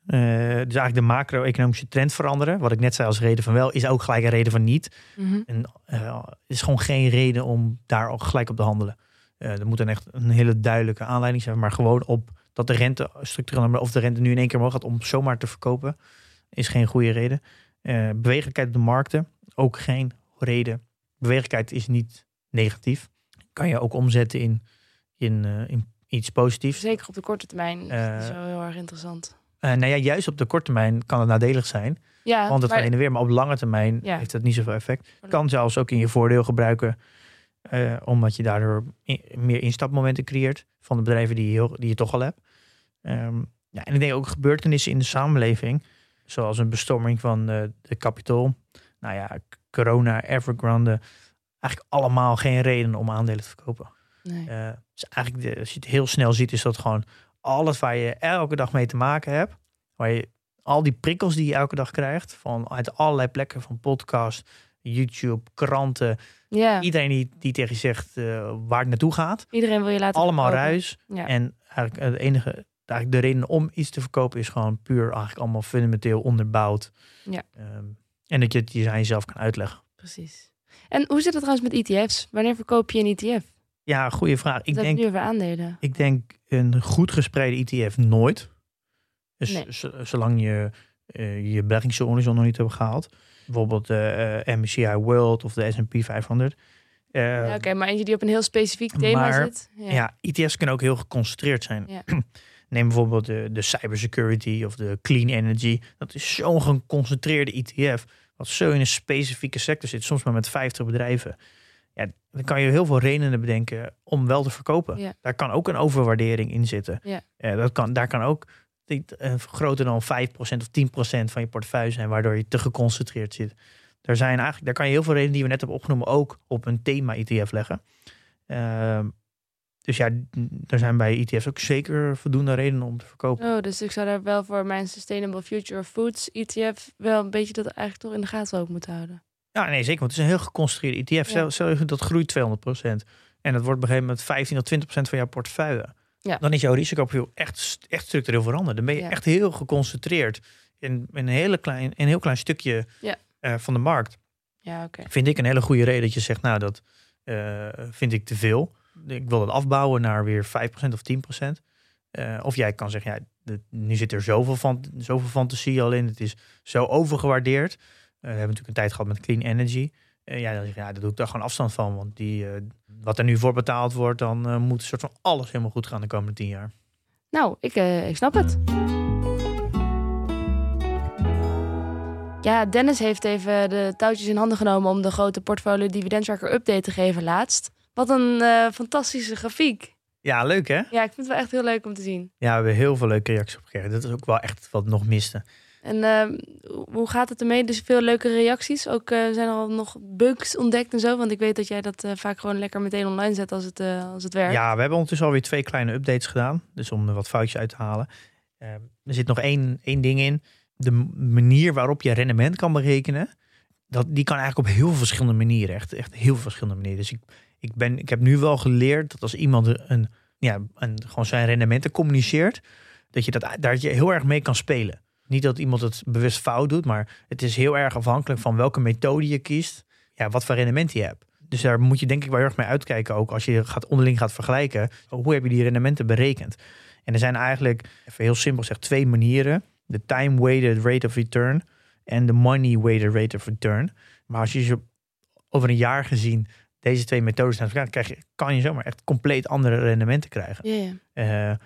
Eh, dus eigenlijk de macro-economische trend veranderen. Wat ik net zei als reden van wel, is ook gelijk een reden van niet. Mhm. En eh, is gewoon geen reden om daar ook gelijk op te handelen. Eh, er moet dan echt een hele duidelijke aanleiding zijn. Maar gewoon op dat de rente structureel of de rente nu in één keer omhoog gaat om zomaar te verkopen, is geen goede reden. Bewegelijkheid op de markten, ook geen reden. Bewegelijkheid is niet negatief. Kan je ook omzetten in, in, eh, in iets positiefs. Zeker op de korte termijn is Eh, het zo heel erg interessant. Eh, nou ja, juist op de korte termijn kan het nadelig zijn. Ja, Want het maar- en weer. Maar op lange termijn Ja. heeft dat niet zoveel effect. Kan zelfs ook in je voordeel gebruiken. eh, omdat je daardoor meer instapmomenten creëert. Van de bedrijven die je, heel, die je toch al hebt. Ehm, ja, en ik denk ook gebeurtenissen in de samenleving. Zoals een bestorming van eh, de Capitool. Nou ja, corona, Evergrande. Eigenlijk allemaal geen reden om aandelen te verkopen. Nee. Eh, dus eigenlijk, de, als je het heel snel ziet, is dat gewoon alles waar je elke dag mee te maken hebt. Waar je al die prikkels die je elke dag krijgt, van uit allerlei plekken, van podcast, YouTube, kranten. Iedereen die, die tegen je zegt eh, waar het naartoe gaat. iedereen wil je laten Allemaal verkopen. ruis. Ja. En eigenlijk het enige, eigenlijk de reden om iets te verkopen is gewoon puur eigenlijk allemaal fundamenteel onderbouwd. Ja. Ehm, en dat je het je aan jezelf kan uitleggen. Precies. En hoe zit het trouwens met ETF's? Wanneer verkoop je een ETF? Ja, goede vraag. Ik Ik denk aandelen. Ik denk een goed gespreide ETF nooit. Dus Nee. zolang je eh, je beleggingshorizon nog niet hebt gehaald. Bijvoorbeeld de eh, MSCI World of de S&P 500. Eh, ja, Oké, maar eentje die op een heel specifiek thema maar- zit. Ja. ja. ETF's kunnen ook heel geconcentreerd zijn. Ja. Neem bijvoorbeeld de, de cybersecurity of de clean energy. Dat is zo'n geconcentreerde ETF. Wat zo in een specifieke sector zit. Soms maar met 50 bedrijven. Ja, dan kan je heel veel redenen bedenken om wel te verkopen. Ja. Daar kan ook een overwaardering in zitten. Ja. Eh, dat kan, daar kan ook eh, groter dan 5% of 10% van je portefeuille zijn. Waardoor je te geconcentreerd zit. Daar, zijn eigenlijk, daar kan je heel veel redenen die we net hebben opgenomen ook op een thema-ETF leggen. Ehm, dus ja, er zijn bij ETF's ook zeker voldoende redenen om te verkopen. Oh, dus ik zou daar wel voor mijn Sustainable Future of Foods ETF wel een beetje dat eigenlijk toch in de gaten ook moeten houden. Ja, nee, zeker. Want het is een heel geconcentreerde ETF. Ja. Stel, je dat groeit 200%. En dat wordt op een gegeven moment 15 tot 20% van jouw portefeuille. Ja. Dan is jouw risicoprofiel echt, echt structureel veranderd. Dan ben je Ja. echt heel geconcentreerd in, in een, hele klein, een heel klein stukje Ja. eh, van de markt. Ja, oké. Vind ik een hele goede reden dat je zegt, nou, dat eh, vind ik te veel. Ik wil het afbouwen naar weer 5% of 10%. Eh, of jij kan zeggen, ja, de- nu zit er zoveel, van, zoveel fantasie al in. Het is zo overgewaardeerd. Eh, we hebben natuurlijk een tijd gehad met clean energy. Eh, ja, dan zeg je, ja, daar doe ik daar gewoon afstand van. Want die, eh, wat er nu voor betaald wordt, dan moet een soort van alles helemaal goed gaan de komende tien jaar. Nou, ik, ik snap het. Ja, Dennis heeft even de touwtjes in handen genomen om de grote portfolio dividend tracker update te geven laatst. Wat een fantastische grafiek. Ja, leuk hè? Ja, ik vind het wel echt heel leuk om te zien. Ja, we hebben heel veel leuke reacties op gekregen. Dat is ook wel echt wat nog miste. En ehm, hoe gaat het ermee? Dus veel leuke reacties. Ook eh, zijn er al nog bugs ontdekt en zo. Want ik weet dat jij dat eh, vaak gewoon lekker meteen online zet als het, eh, als het werkt. Ja, we hebben ondertussen alweer twee kleine updates gedaan. Dus om er wat foutjes uit te halen. Eh, er zit nog één, één ding in. De manier waarop je rendement kan berekenen. Dat, die kan eigenlijk op heel verschillende manieren. Echt, echt heel verschillende manieren. Dus ik, ik, ben, ik heb nu wel geleerd dat als iemand een, ja, een, gewoon zijn rendementen communiceert. Dat je dat, daar je heel erg mee kan spelen. Niet dat iemand het bewust fout doet. Maar het is heel erg afhankelijk van welke methode je kiest. Ja, wat voor rendement je hebt. Dus daar moet je denk ik wel heel erg mee uitkijken. Ook als je gaat onderling gaat vergelijken. Hoe heb je die rendementen berekend? En er zijn eigenlijk, even heel simpel gezegd, twee manieren. De time-weighted rate of return en de money-weighted rate of return. Maar als je ze over een jaar gezien deze twee methodes naast elkaar, krijg je, kan je zomaar echt compleet andere rendementen krijgen. Ja.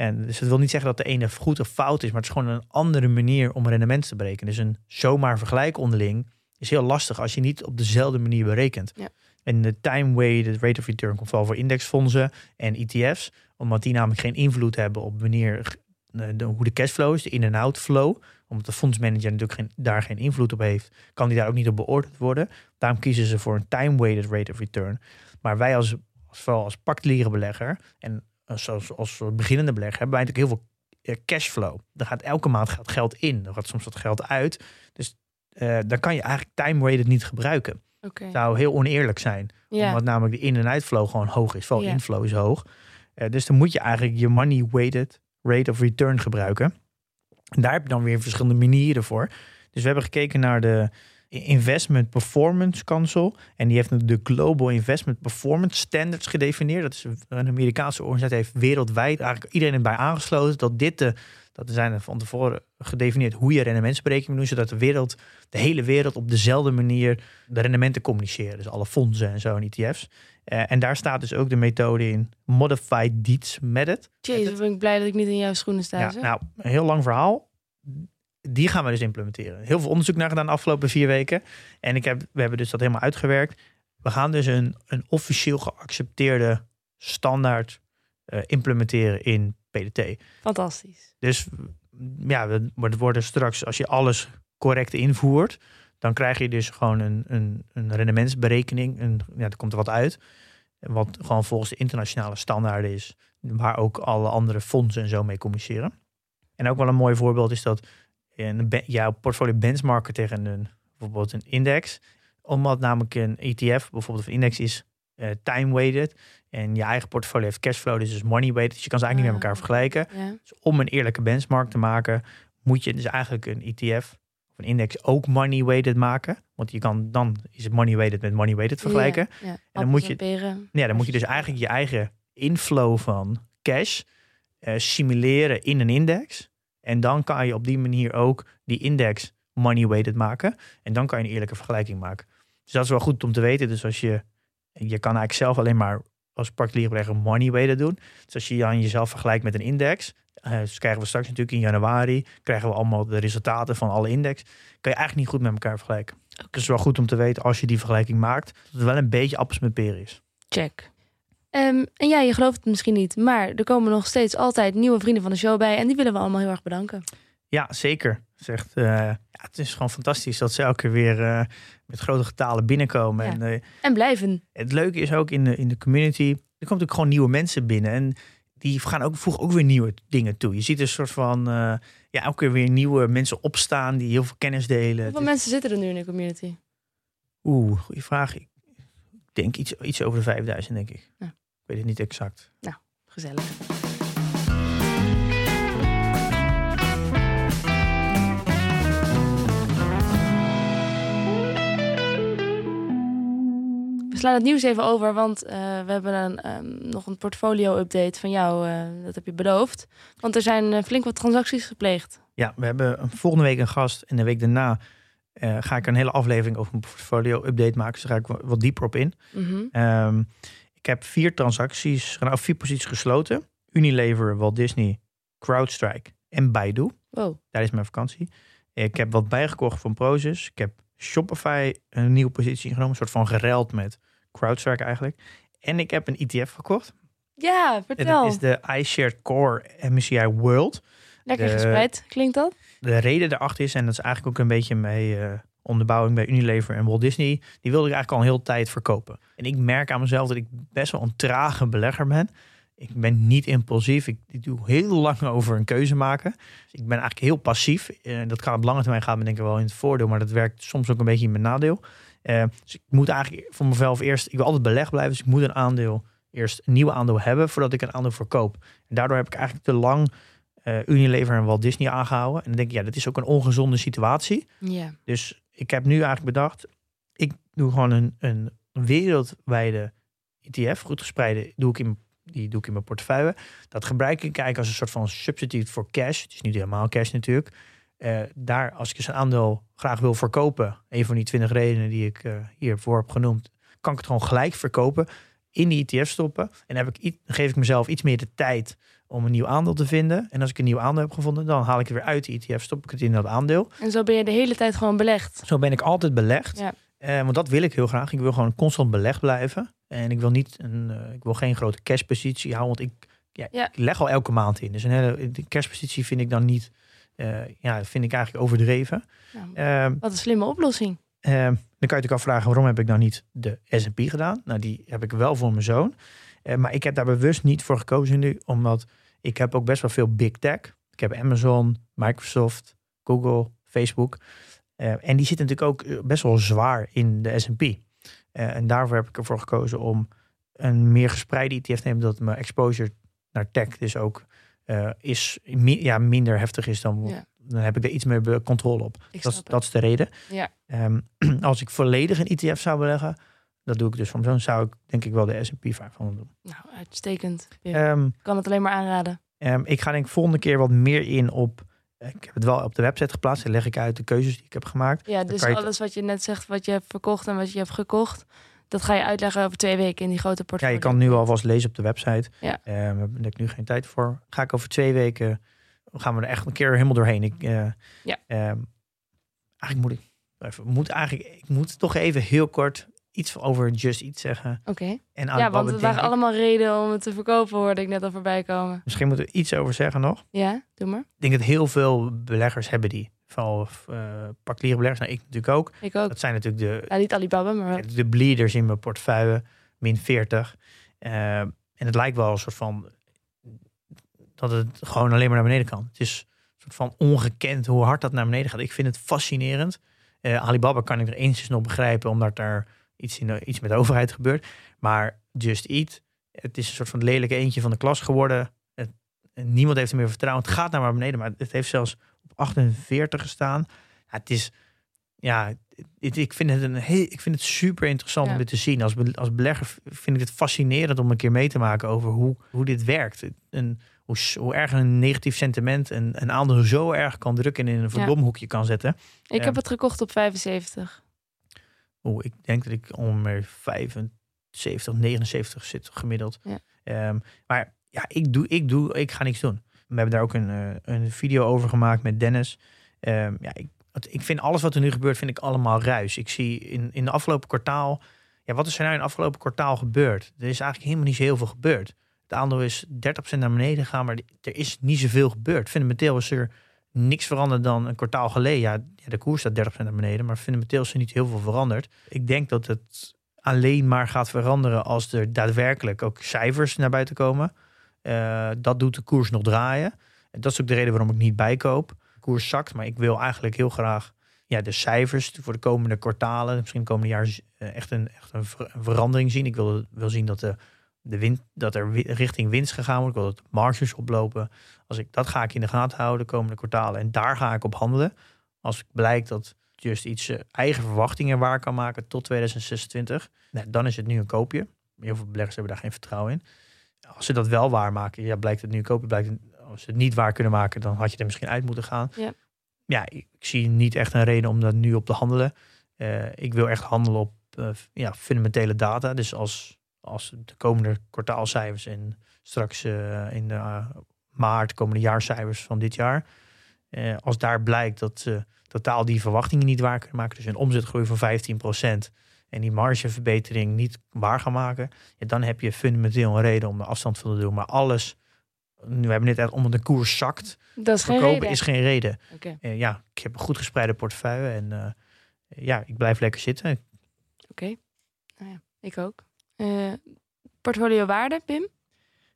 En dus het wil niet zeggen dat de ene goed of fout is, maar het is gewoon een andere manier om rendement te berekenen. Dus een zomaar vergelijk onderling is heel lastig als je niet op dezelfde manier berekent. Ja. En de time-weighted rate of return komt wel voor indexfondsen en ETF's, omdat die namelijk geen invloed hebben op wanneer eh, de, hoe de cashflow is, de in-en-out flow. Omdat de fondsmanager natuurlijk geen, daar geen invloed op heeft, kan die daar ook niet op beoordeeld worden. Daarom kiezen ze voor een time-weighted rate of return. Maar wij als, vooral als particuliere belegger en als, als, als beginnende belegger hebben wij natuurlijk heel veel eh, cashflow. Er gaat elke maand gaat geld in, er gaat soms wat geld uit. Dus eh dan kan je eigenlijk time-weighted niet gebruiken. Het zou heel oneerlijk zijn. Omdat namelijk de in- en uitflow gewoon hoog is. Vooral inflow is hoog. Eh, dus dan moet je eigenlijk je money weighted rate of return gebruiken. En daar heb je dan weer verschillende manieren voor. Dus we hebben gekeken naar de Investment Performance Council. En die heeft de Global Investment Performance Standards gedefinieerd. Dat is een Amerikaanse organisatie. heeft wereldwijd eigenlijk iedereen erbij aangesloten. Dat dit de, dat zijn van tevoren gedefinieerd hoe je rendementsberekening moet doen. Zodat de wereld, de hele wereld op dezelfde manier de rendementen communiceren. Dus alle fondsen en zo en ETF's. Eh, en daar staat dus ook de methode in Modified Dietz Method. Jezus, ben ik blij dat ik niet in jouw schoenen sta. Ja, nou, een heel lang verhaal. Die gaan we dus implementeren. Heel veel onderzoek naar gedaan de afgelopen vier weken. En ik heb, we hebben dus dat helemaal uitgewerkt. We gaan dus een, een officieel geaccepteerde standaard eh, implementeren in PDT. Fantastisch. Dus ja, het worden straks, als je alles correct invoert, dan krijg je dus gewoon een, een, een rendementsberekening. Een, ja, er komt er wat uit. Wat gewoon volgens de internationale standaarden is, waar ook alle andere fondsen en zo mee communiceren. En ook wel een mooi voorbeeld is dat be- jouw portfolio benchmarken tegen een, bijvoorbeeld een index. Omdat namelijk een ETF, bijvoorbeeld een index is eh, time-weighted. En je eigen portfolio heeft cashflow, dus is money-weighted. Dus je kan ze eigenlijk niet met elkaar Ah, vergelijken. Ja. Dus om een eerlijke benchmark te maken, moet je dus eigenlijk een ETF of een index ook money weighted maken. Want je kan dan is het money weighted met money weighted vergelijken. Ja, ja. dan moet je- peren. Ja, dan moet je dus eigenlijk je eigen inflow van cash eh, simuleren in een index. En dan kan je op die manier ook die index money weighted maken. En dan kan je een eerlijke vergelijking maken. Dus dat is wel goed om te weten. Dus als je, je kan eigenlijk zelf alleen maar als particulier belegger money weighted doen. Dus als je dan jezelf vergelijkt met een index, eh dus krijgen we straks natuurlijk in januari, krijgen we allemaal de resultaten van alle index. Kan je eigenlijk niet goed met elkaar vergelijken. Dus het is wel goed om te weten als je die vergelijking maakt, dat het wel een beetje appels met peren is. Check. Ehm, en ja, je gelooft het misschien niet, maar er komen nog steeds altijd nieuwe vrienden van de show bij. En die willen we allemaal heel erg bedanken. Ja, zeker. Zegt, eh, ja, het is gewoon fantastisch dat ze elke keer weer eh, met grote getalen binnenkomen. Ja. En eh, En blijven. het leuke is ook in de, in de community, er komen natuurlijk gewoon nieuwe mensen binnen. En die gaan ook, voegen ook weer nieuwe dingen toe. Je ziet een soort van, ja, elke keer weer nieuwe mensen opstaan die heel veel kennis delen. Hoeveel is- mensen zitten er nu in de community? Oeh, goede vraag. Ik denk iets, iets over de 5000, denk ik. Ja. Weet het niet exact. Gezellig. We slaan het nieuws even over, want eh, we hebben een, ehm, nog een portfolio-update van jou. eh, dat heb je beloofd. Want er zijn eh, flink wat transacties gepleegd. Ja, we hebben een- volgende week een gast en de week daarna ga ik een hele aflevering over mijn portfolio update maken. Dus daar ga ik wa- wat dieper op in. Ehm, ik heb vier transacties, nou, vier posities gesloten. Unilever, Walt Disney, CrowdStrike en Baidu. Wow. Tijdens mijn vakantie. Ik heb wat bijgekocht van Prozus. Ik heb Shopify een nieuwe positie ingenomen. Een soort van gereld met CrowdStrike eigenlijk. En ik heb een ETF gekocht. Ja, vertel. dat is de iShared Core MSCI World. Lekker de- gespreid, klinkt dat? De reden daarachter is, en dat is eigenlijk ook een beetje mee onderbouwing bij Unilever en Walt Disney. Die wilde ik eigenlijk al een hele tijd verkopen. En ik merk aan mezelf dat ik best wel een trage belegger ben. Ik ben niet impulsief. Ik, doe heel lang over een keuze maken. Dus ik ben eigenlijk heel passief. Eh, dat kan op lange termijn gaan, denk ik wel in het voordeel. Maar dat werkt soms ook een beetje in mijn nadeel. Eh, dus ik moet eigenlijk voor mezelf eerst... Ik wil altijd beleg blijven, dus ik moet een aandeel... Eerst een nieuw aandeel hebben voordat ik een aandeel verkoop. En daardoor heb ik eigenlijk te lang eh, Unilever en Walt Disney aangehouden. En dan denk ik, ja, dat is ook een ongezonde situatie. Dus ik heb nu eigenlijk bedacht, ik doe gewoon een, een wereldwijde ETF, goed gespreide, doe ik in, die doe ik in mijn portefeuille. Dat gebruik ik eigenlijk als een soort van substitute voor cash. Het is niet helemaal cash natuurlijk. Eh, daar, als ik eens een aandeel graag wil verkopen, een van die twintig redenen die ik eh, hiervoor heb genoemd, kan ik het gewoon gelijk verkopen, in die ETF stoppen. En heb ik, geef ik mezelf iets meer de tijd om een nieuw aandeel te vinden. En als ik een nieuw aandeel heb gevonden, dan haal ik het weer uit de ETF, stop ik het in dat aandeel. En zo ben je de hele tijd gewoon belegd. Zo ben ik altijd belegd. Ja. Eh, want dat wil ik heel graag. Ik wil gewoon constant belegd blijven. En ik wil niet een, eh, ik wil geen grote cashpositie houden. Want ik, ja, Ja. ik leg al elke maand in. Dus een hele de cashpositie vind ik dan niet. eh, ja, vind ik eigenlijk overdreven. Nou, Ehm, wat een slimme oplossing. Ehm, dan kan je natuurlijk afvragen waarom heb ik nou niet de S&P gedaan? Nou, die heb ik wel voor mijn zoon. Maar ik heb daar bewust niet voor gekozen nu, omdat ik heb ook best wel veel big tech. Ik heb Amazon, Microsoft, Google, Facebook. Eh, en die zitten natuurlijk ook eh, best wel zwaar in de S&P. Eh, en daarvoor heb ik ervoor gekozen om een meer gespreide ETF te nemen, dat mijn exposure naar tech dus ook is, mi- ja, minder heftig is dan Ja. dan heb ik er iets meer controle op. Dat, dat is de reden. Ja. Ehm, als ik volledig een ETF zou beleggen, dat doe ik dus van zo'n zou ik denk ik wel de S&P 500 doen. Nou, uitstekend. Ik kan het alleen maar aanraden. ehm, ik ga denk ik volgende keer wat meer in op, ik heb het wel op de website geplaatst, dan leg ik uit de keuzes die ik heb gemaakt. Ja, dus alles wat je net zegt, wat je hebt verkocht en wat je hebt gekocht, dat ga je uitleggen over twee weken in die grote Ja, portfolio. je kan nu alvast lezen op de website. Ja. Ehm, daar heb ik nu geen tijd voor. Ga ik over twee weken, gaan we er echt een keer helemaal doorheen. Ik, eh, Ja. ehm, eigenlijk moet ik, even, moet eigenlijk, ik moet toch even heel kort iets over Just Eat zeggen. Oké. En Ja, want het waren allemaal redenen om het te verkopen, hoorde ik net al voorbij komen. Misschien moeten we iets over zeggen nog. Ja, doe maar. Ik denk dat heel veel beleggers hebben die. Vooral uh, particuliere beleggers. Nou, ik natuurlijk ook. Ik ook. Dat zijn natuurlijk de, Ja, niet Alibaba, maar de bleeders in mijn portefeuille. Min 40. Uh, en het lijkt wel een soort van... Dat het gewoon alleen maar naar beneden kan. Het is een soort van ongekend hoe hard dat naar beneden gaat. Ik vind het fascinerend. Uh, Alibaba kan ik er enigszins nog begrijpen. Omdat daar iets, in de, iets met de overheid gebeurt. Maar Just Eat. Het is een soort van lelijke eentje van de klas geworden. Het, niemand heeft er meer vertrouwen. Het gaat naar maar beneden. Maar het heeft zelfs op 48 gestaan. Ja, het is... Ja, het, ik, vind het een heel, ik vind het super interessant ja. om dit te zien. Als, be, als belegger vind ik het fascinerend om een keer mee te maken over hoe, hoe dit werkt. En hoe, hoe erg een negatief sentiment een, een aandeel zo erg kan drukken en in een verdomhoekje ja. kan zetten. Ik uh, heb het gekocht op 75. Oeh, ik denk dat ik ongeveer 75, 79 zit gemiddeld. Ja. Um, maar ja, ik doe, ik doe, ik ga niks doen. We hebben daar ook een, uh, een video over gemaakt met Dennis. Um, ja, ik, ik vind alles wat er nu gebeurt, vind ik allemaal ruis. Ik zie in, in de afgelopen kwartaal. Ja, wat is er nou in het afgelopen kwartaal gebeurd? Er is eigenlijk helemaal niet zo heel veel gebeurd. Het aandeel is 30% naar beneden gegaan, maar er is niet zoveel gebeurd. Fundamenteel is er niks veranderd dan een kwartaal geleden. Ja, de koers staat 30% naar beneden, maar fundamenteel is er niet heel veel veranderd. Ik denk dat het alleen maar gaat veranderen als er daadwerkelijk ook cijfers naar buiten komen. Uh, dat doet de koers nog draaien. En dat is ook de reden waarom ik niet bijkoop. De koers zakt, maar ik wil eigenlijk heel graag ja, de cijfers voor de komende kwartalen, misschien komende jaar, uh, echt een, echt een verandering zien. Ik wil, wil zien dat, de, de wind, dat er richting winst gegaan wordt. Ik wil dat marges oplopen. Als ik, dat ga ik in de gaten houden de komende kwartalen. En daar ga ik op handelen. Als blijkt dat Just iets uh, eigen verwachtingen waar kan maken tot 2026, nou, dan is het nu een koopje. Heel veel beleggers hebben daar geen vertrouwen in. Als ze dat wel waarmaken, ja, blijkt het nu een koopje. Blijkt het, als ze het niet waar kunnen maken, dan had je er misschien uit moeten gaan. Ja, ja ik, ik zie niet echt een reden om dat nu op te handelen. Uh, ik wil echt handelen op uh, ja, fundamentele data. Dus als, als de komende kwartaalcijfers en straks uh, in de maart komende jaarcijfers van dit jaar. eh, als daar blijkt dat ze totaal die verwachtingen niet waar kunnen maken. Dus een omzetgroei van 15% en die margeverbetering niet waar gaan maken. Ja, dan heb je fundamenteel een reden om er afstand van te doen. Maar alles, nu hebben we net echt om de koers zakt. Dat is geen verkopen reden. is geen reden. Ja, ik heb een goed gespreide portefeuille en ja, ik blijf lekker zitten. Oké, okay. nou ja, ik ook. Uh, portfolio waarde, Pim?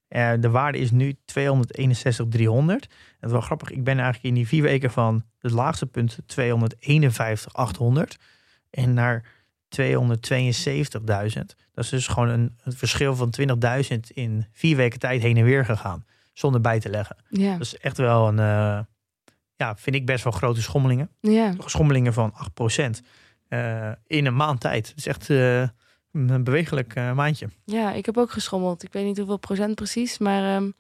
Uh, de waarde is nu 261,300. Het is wel grappig. Ik ben eigenlijk in die vier weken van het laagste punt 251,800 en naar 272.000. Dat is dus gewoon een, een verschil van 20.000 in vier weken tijd heen en weer gegaan. Zonder bij te leggen. Ja. Dat is echt wel een, uh, ja, vind ik best wel grote schommelingen. Ja. Schommelingen van 8% uh, in een maand tijd. Het is echt een bewegelijk maandje. Ja, ik heb ook geschommeld. Ik weet niet hoeveel procent precies, maar um,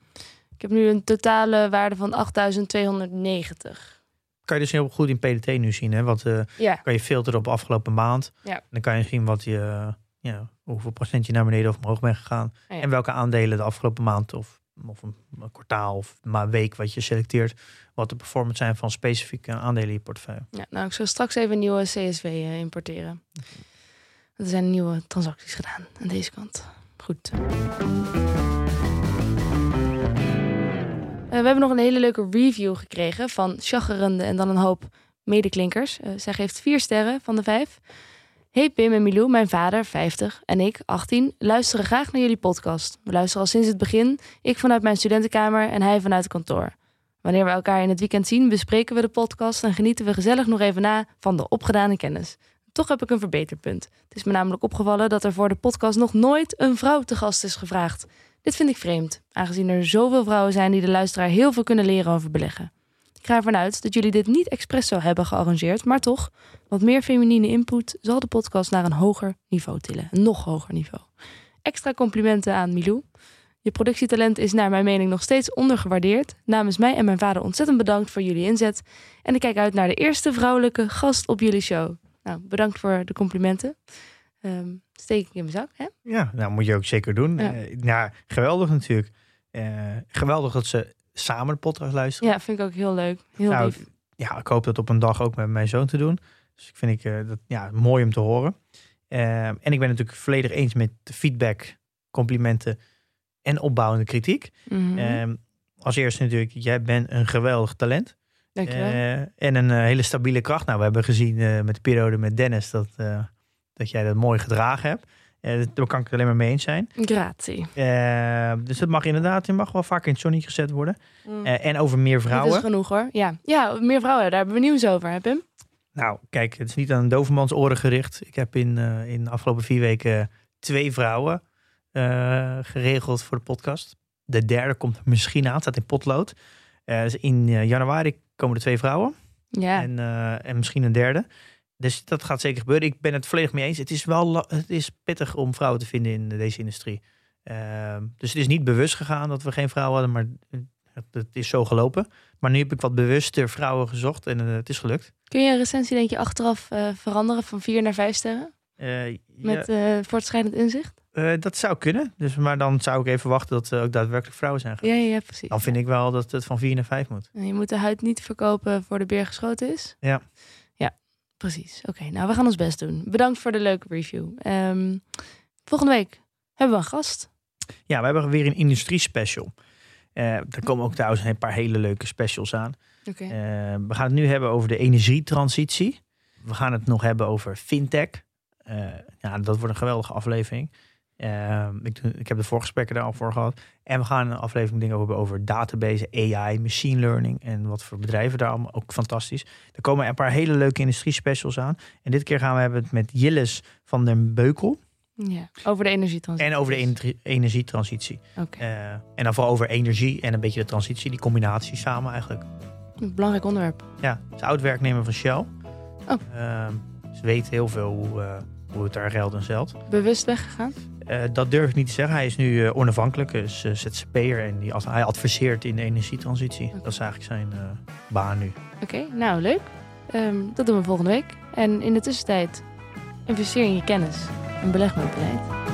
ik heb nu een totale waarde van 8290. Kan je dus heel goed in PDT nu zien, hè? Wat uh, ja. kan je filteren op afgelopen maand. Ja. Dan kan je zien wat je, ja, hoeveel procent je naar beneden of omhoog bent gegaan. Ah, ja. En welke aandelen de afgelopen maand of, of een, een kwartaal of maar week wat je selecteert. Wat de performance zijn van specifieke aandelen in je portefeuille. Ja, nou, ik zal straks even een nieuwe CSV eh, importeren. Er zijn nieuwe transacties gedaan aan deze kant. Goed. Eh, we hebben nog een hele leuke review gekregen van Chaggerende en dan een hoop medeklinkers. Eh, zij geeft vier sterren van de vijf. Hey Pim en Milou, mijn vader, 50, en ik, 18, luisteren graag naar jullie podcast. We luisteren al sinds het begin, ik vanuit mijn studentenkamer en hij vanuit het kantoor. Wanneer we elkaar in het weekend zien, bespreken we de podcast en genieten we gezellig nog even na van de opgedane kennis. Toch heb ik een verbeterpunt. Het is me namelijk opgevallen dat er voor de podcast nog nooit een vrouw te gast is gevraagd. Dit vind ik vreemd, aangezien er zoveel vrouwen zijn die de luisteraar heel veel kunnen leren over beleggen. Ik ga ervan uit dat jullie dit niet expres zo hebben gearrangeerd, maar toch, wat meer feminine input zal de podcast naar een hoger niveau tillen. Een nog hoger niveau. Extra complimenten aan Milou. Je productietalent is naar mijn mening nog steeds ondergewaardeerd. Namens mij en mijn vader ontzettend bedankt voor jullie inzet. En ik kijk uit naar de eerste vrouwelijke gast op jullie show. Nou, bedankt voor de complimenten. Ehm, steek ik in mijn zak, hè? Ja, nou moet je ook zeker doen. Ja. Ja geweldig natuurlijk. Eh, geweldig dat ze samen de podcast luisteren. Ja, vind ik ook heel leuk. Heel Nou, lief. ja, ik hoop dat op een dag ook met mijn zoon te doen. Dus ik vind ik eh, dat ja, mooi om te horen. Eh, en ik ben natuurlijk volledig eens met de feedback, complimenten en opbouwende kritiek. Mhm. Eh, als eerste natuurlijk, jij bent een geweldig talent. Dankjewel. Eh, en een eh, hele stabiele kracht. Nou, we hebben gezien eh, met de periode met Dennis dat, dat jij dat mooi gedragen hebt. Daar kan ik het alleen maar mee eens zijn. Gratie. Dus het mag inderdaad, je mag wel vaker in het zonnetje gezet worden. Mm. En over meer vrouwen. is genoeg hoor. Ja. ja, meer vrouwen, daar hebben we nieuws over, hè Pim? Nou, kijk, het is niet aan een dovermans oren gericht. Ik heb in, in de afgelopen vier weken twee vrouwen geregeld voor de podcast. De derde komt misschien aan, staat in potlood. Eh, dus in eh, januari komen er twee vrouwen. Ja. En, eh, en misschien een derde. Dus dat gaat zeker gebeuren. Ik ben het volledig mee eens. Het is wel het is pittig om vrouwen te vinden in deze industrie. Ehm, dus het is niet bewust gegaan dat we geen vrouwen hadden, maar het, het is zo gelopen. Maar nu heb ik wat bewuster vrouwen gezocht en het is gelukt. Kun je een recensie denk je achteraf veranderen van vier naar vijf sterren? Ja, Met voortschrijdend inzicht? Eh, dat zou kunnen. Dus, maar dan zou ik even wachten tot er ook daadwerkelijk vrouwen zijn. Ja, ja, precies. Dan vind ik wel dat het van vier naar vijf moet. En Je moet de huid niet verkopen voor de beer geschoten is. Ja. Ja, precies. Oké, nou we gaan ons best doen. Bedankt voor de leuke review. Ehm, volgende week hebben we een gast. Ja, we hebben weer een industrie special. Eh er komen ook trouwens een paar hele leuke specials aan. Oké. Eh, we gaan het nu hebben over de energietransitie. We gaan het nog hebben over fintech. Ja, dat wordt een geweldige aflevering. Eh, ik, heb de voorgesprekken daar al voor gehad. En we gaan een aflevering dingen hebben over database, AI, machine learning en wat voor bedrijven daar allemaal ook fantastisch. Er komen een paar hele leuke industrie specials aan. En dit keer gaan we hebben het met Jilles van den Beukel Ja, over de energietransitie. en over de ener- energietransitie. Eh, en dan vooral over energie en een beetje de transitie, die combinatie samen eigenlijk. een belangrijk onderwerp. Ja, het is oud-werknemer van Shell. Oh. Ehm, ze weet heel veel hoe, eh, hoe het daar geldt en zelt. Bewust weggegaan? Eh, dat durf ik niet te zeggen. Hij is nu eh, onafhankelijk, is uh, ZZP'er en die, als, hij adviseert in de energietransitie. Dat is eigenlijk zijn eh, baan nu. Oké, nou leuk. Ehm, dat doen we volgende week. En in de tussentijd investeer in je kennis en beleg met beleid.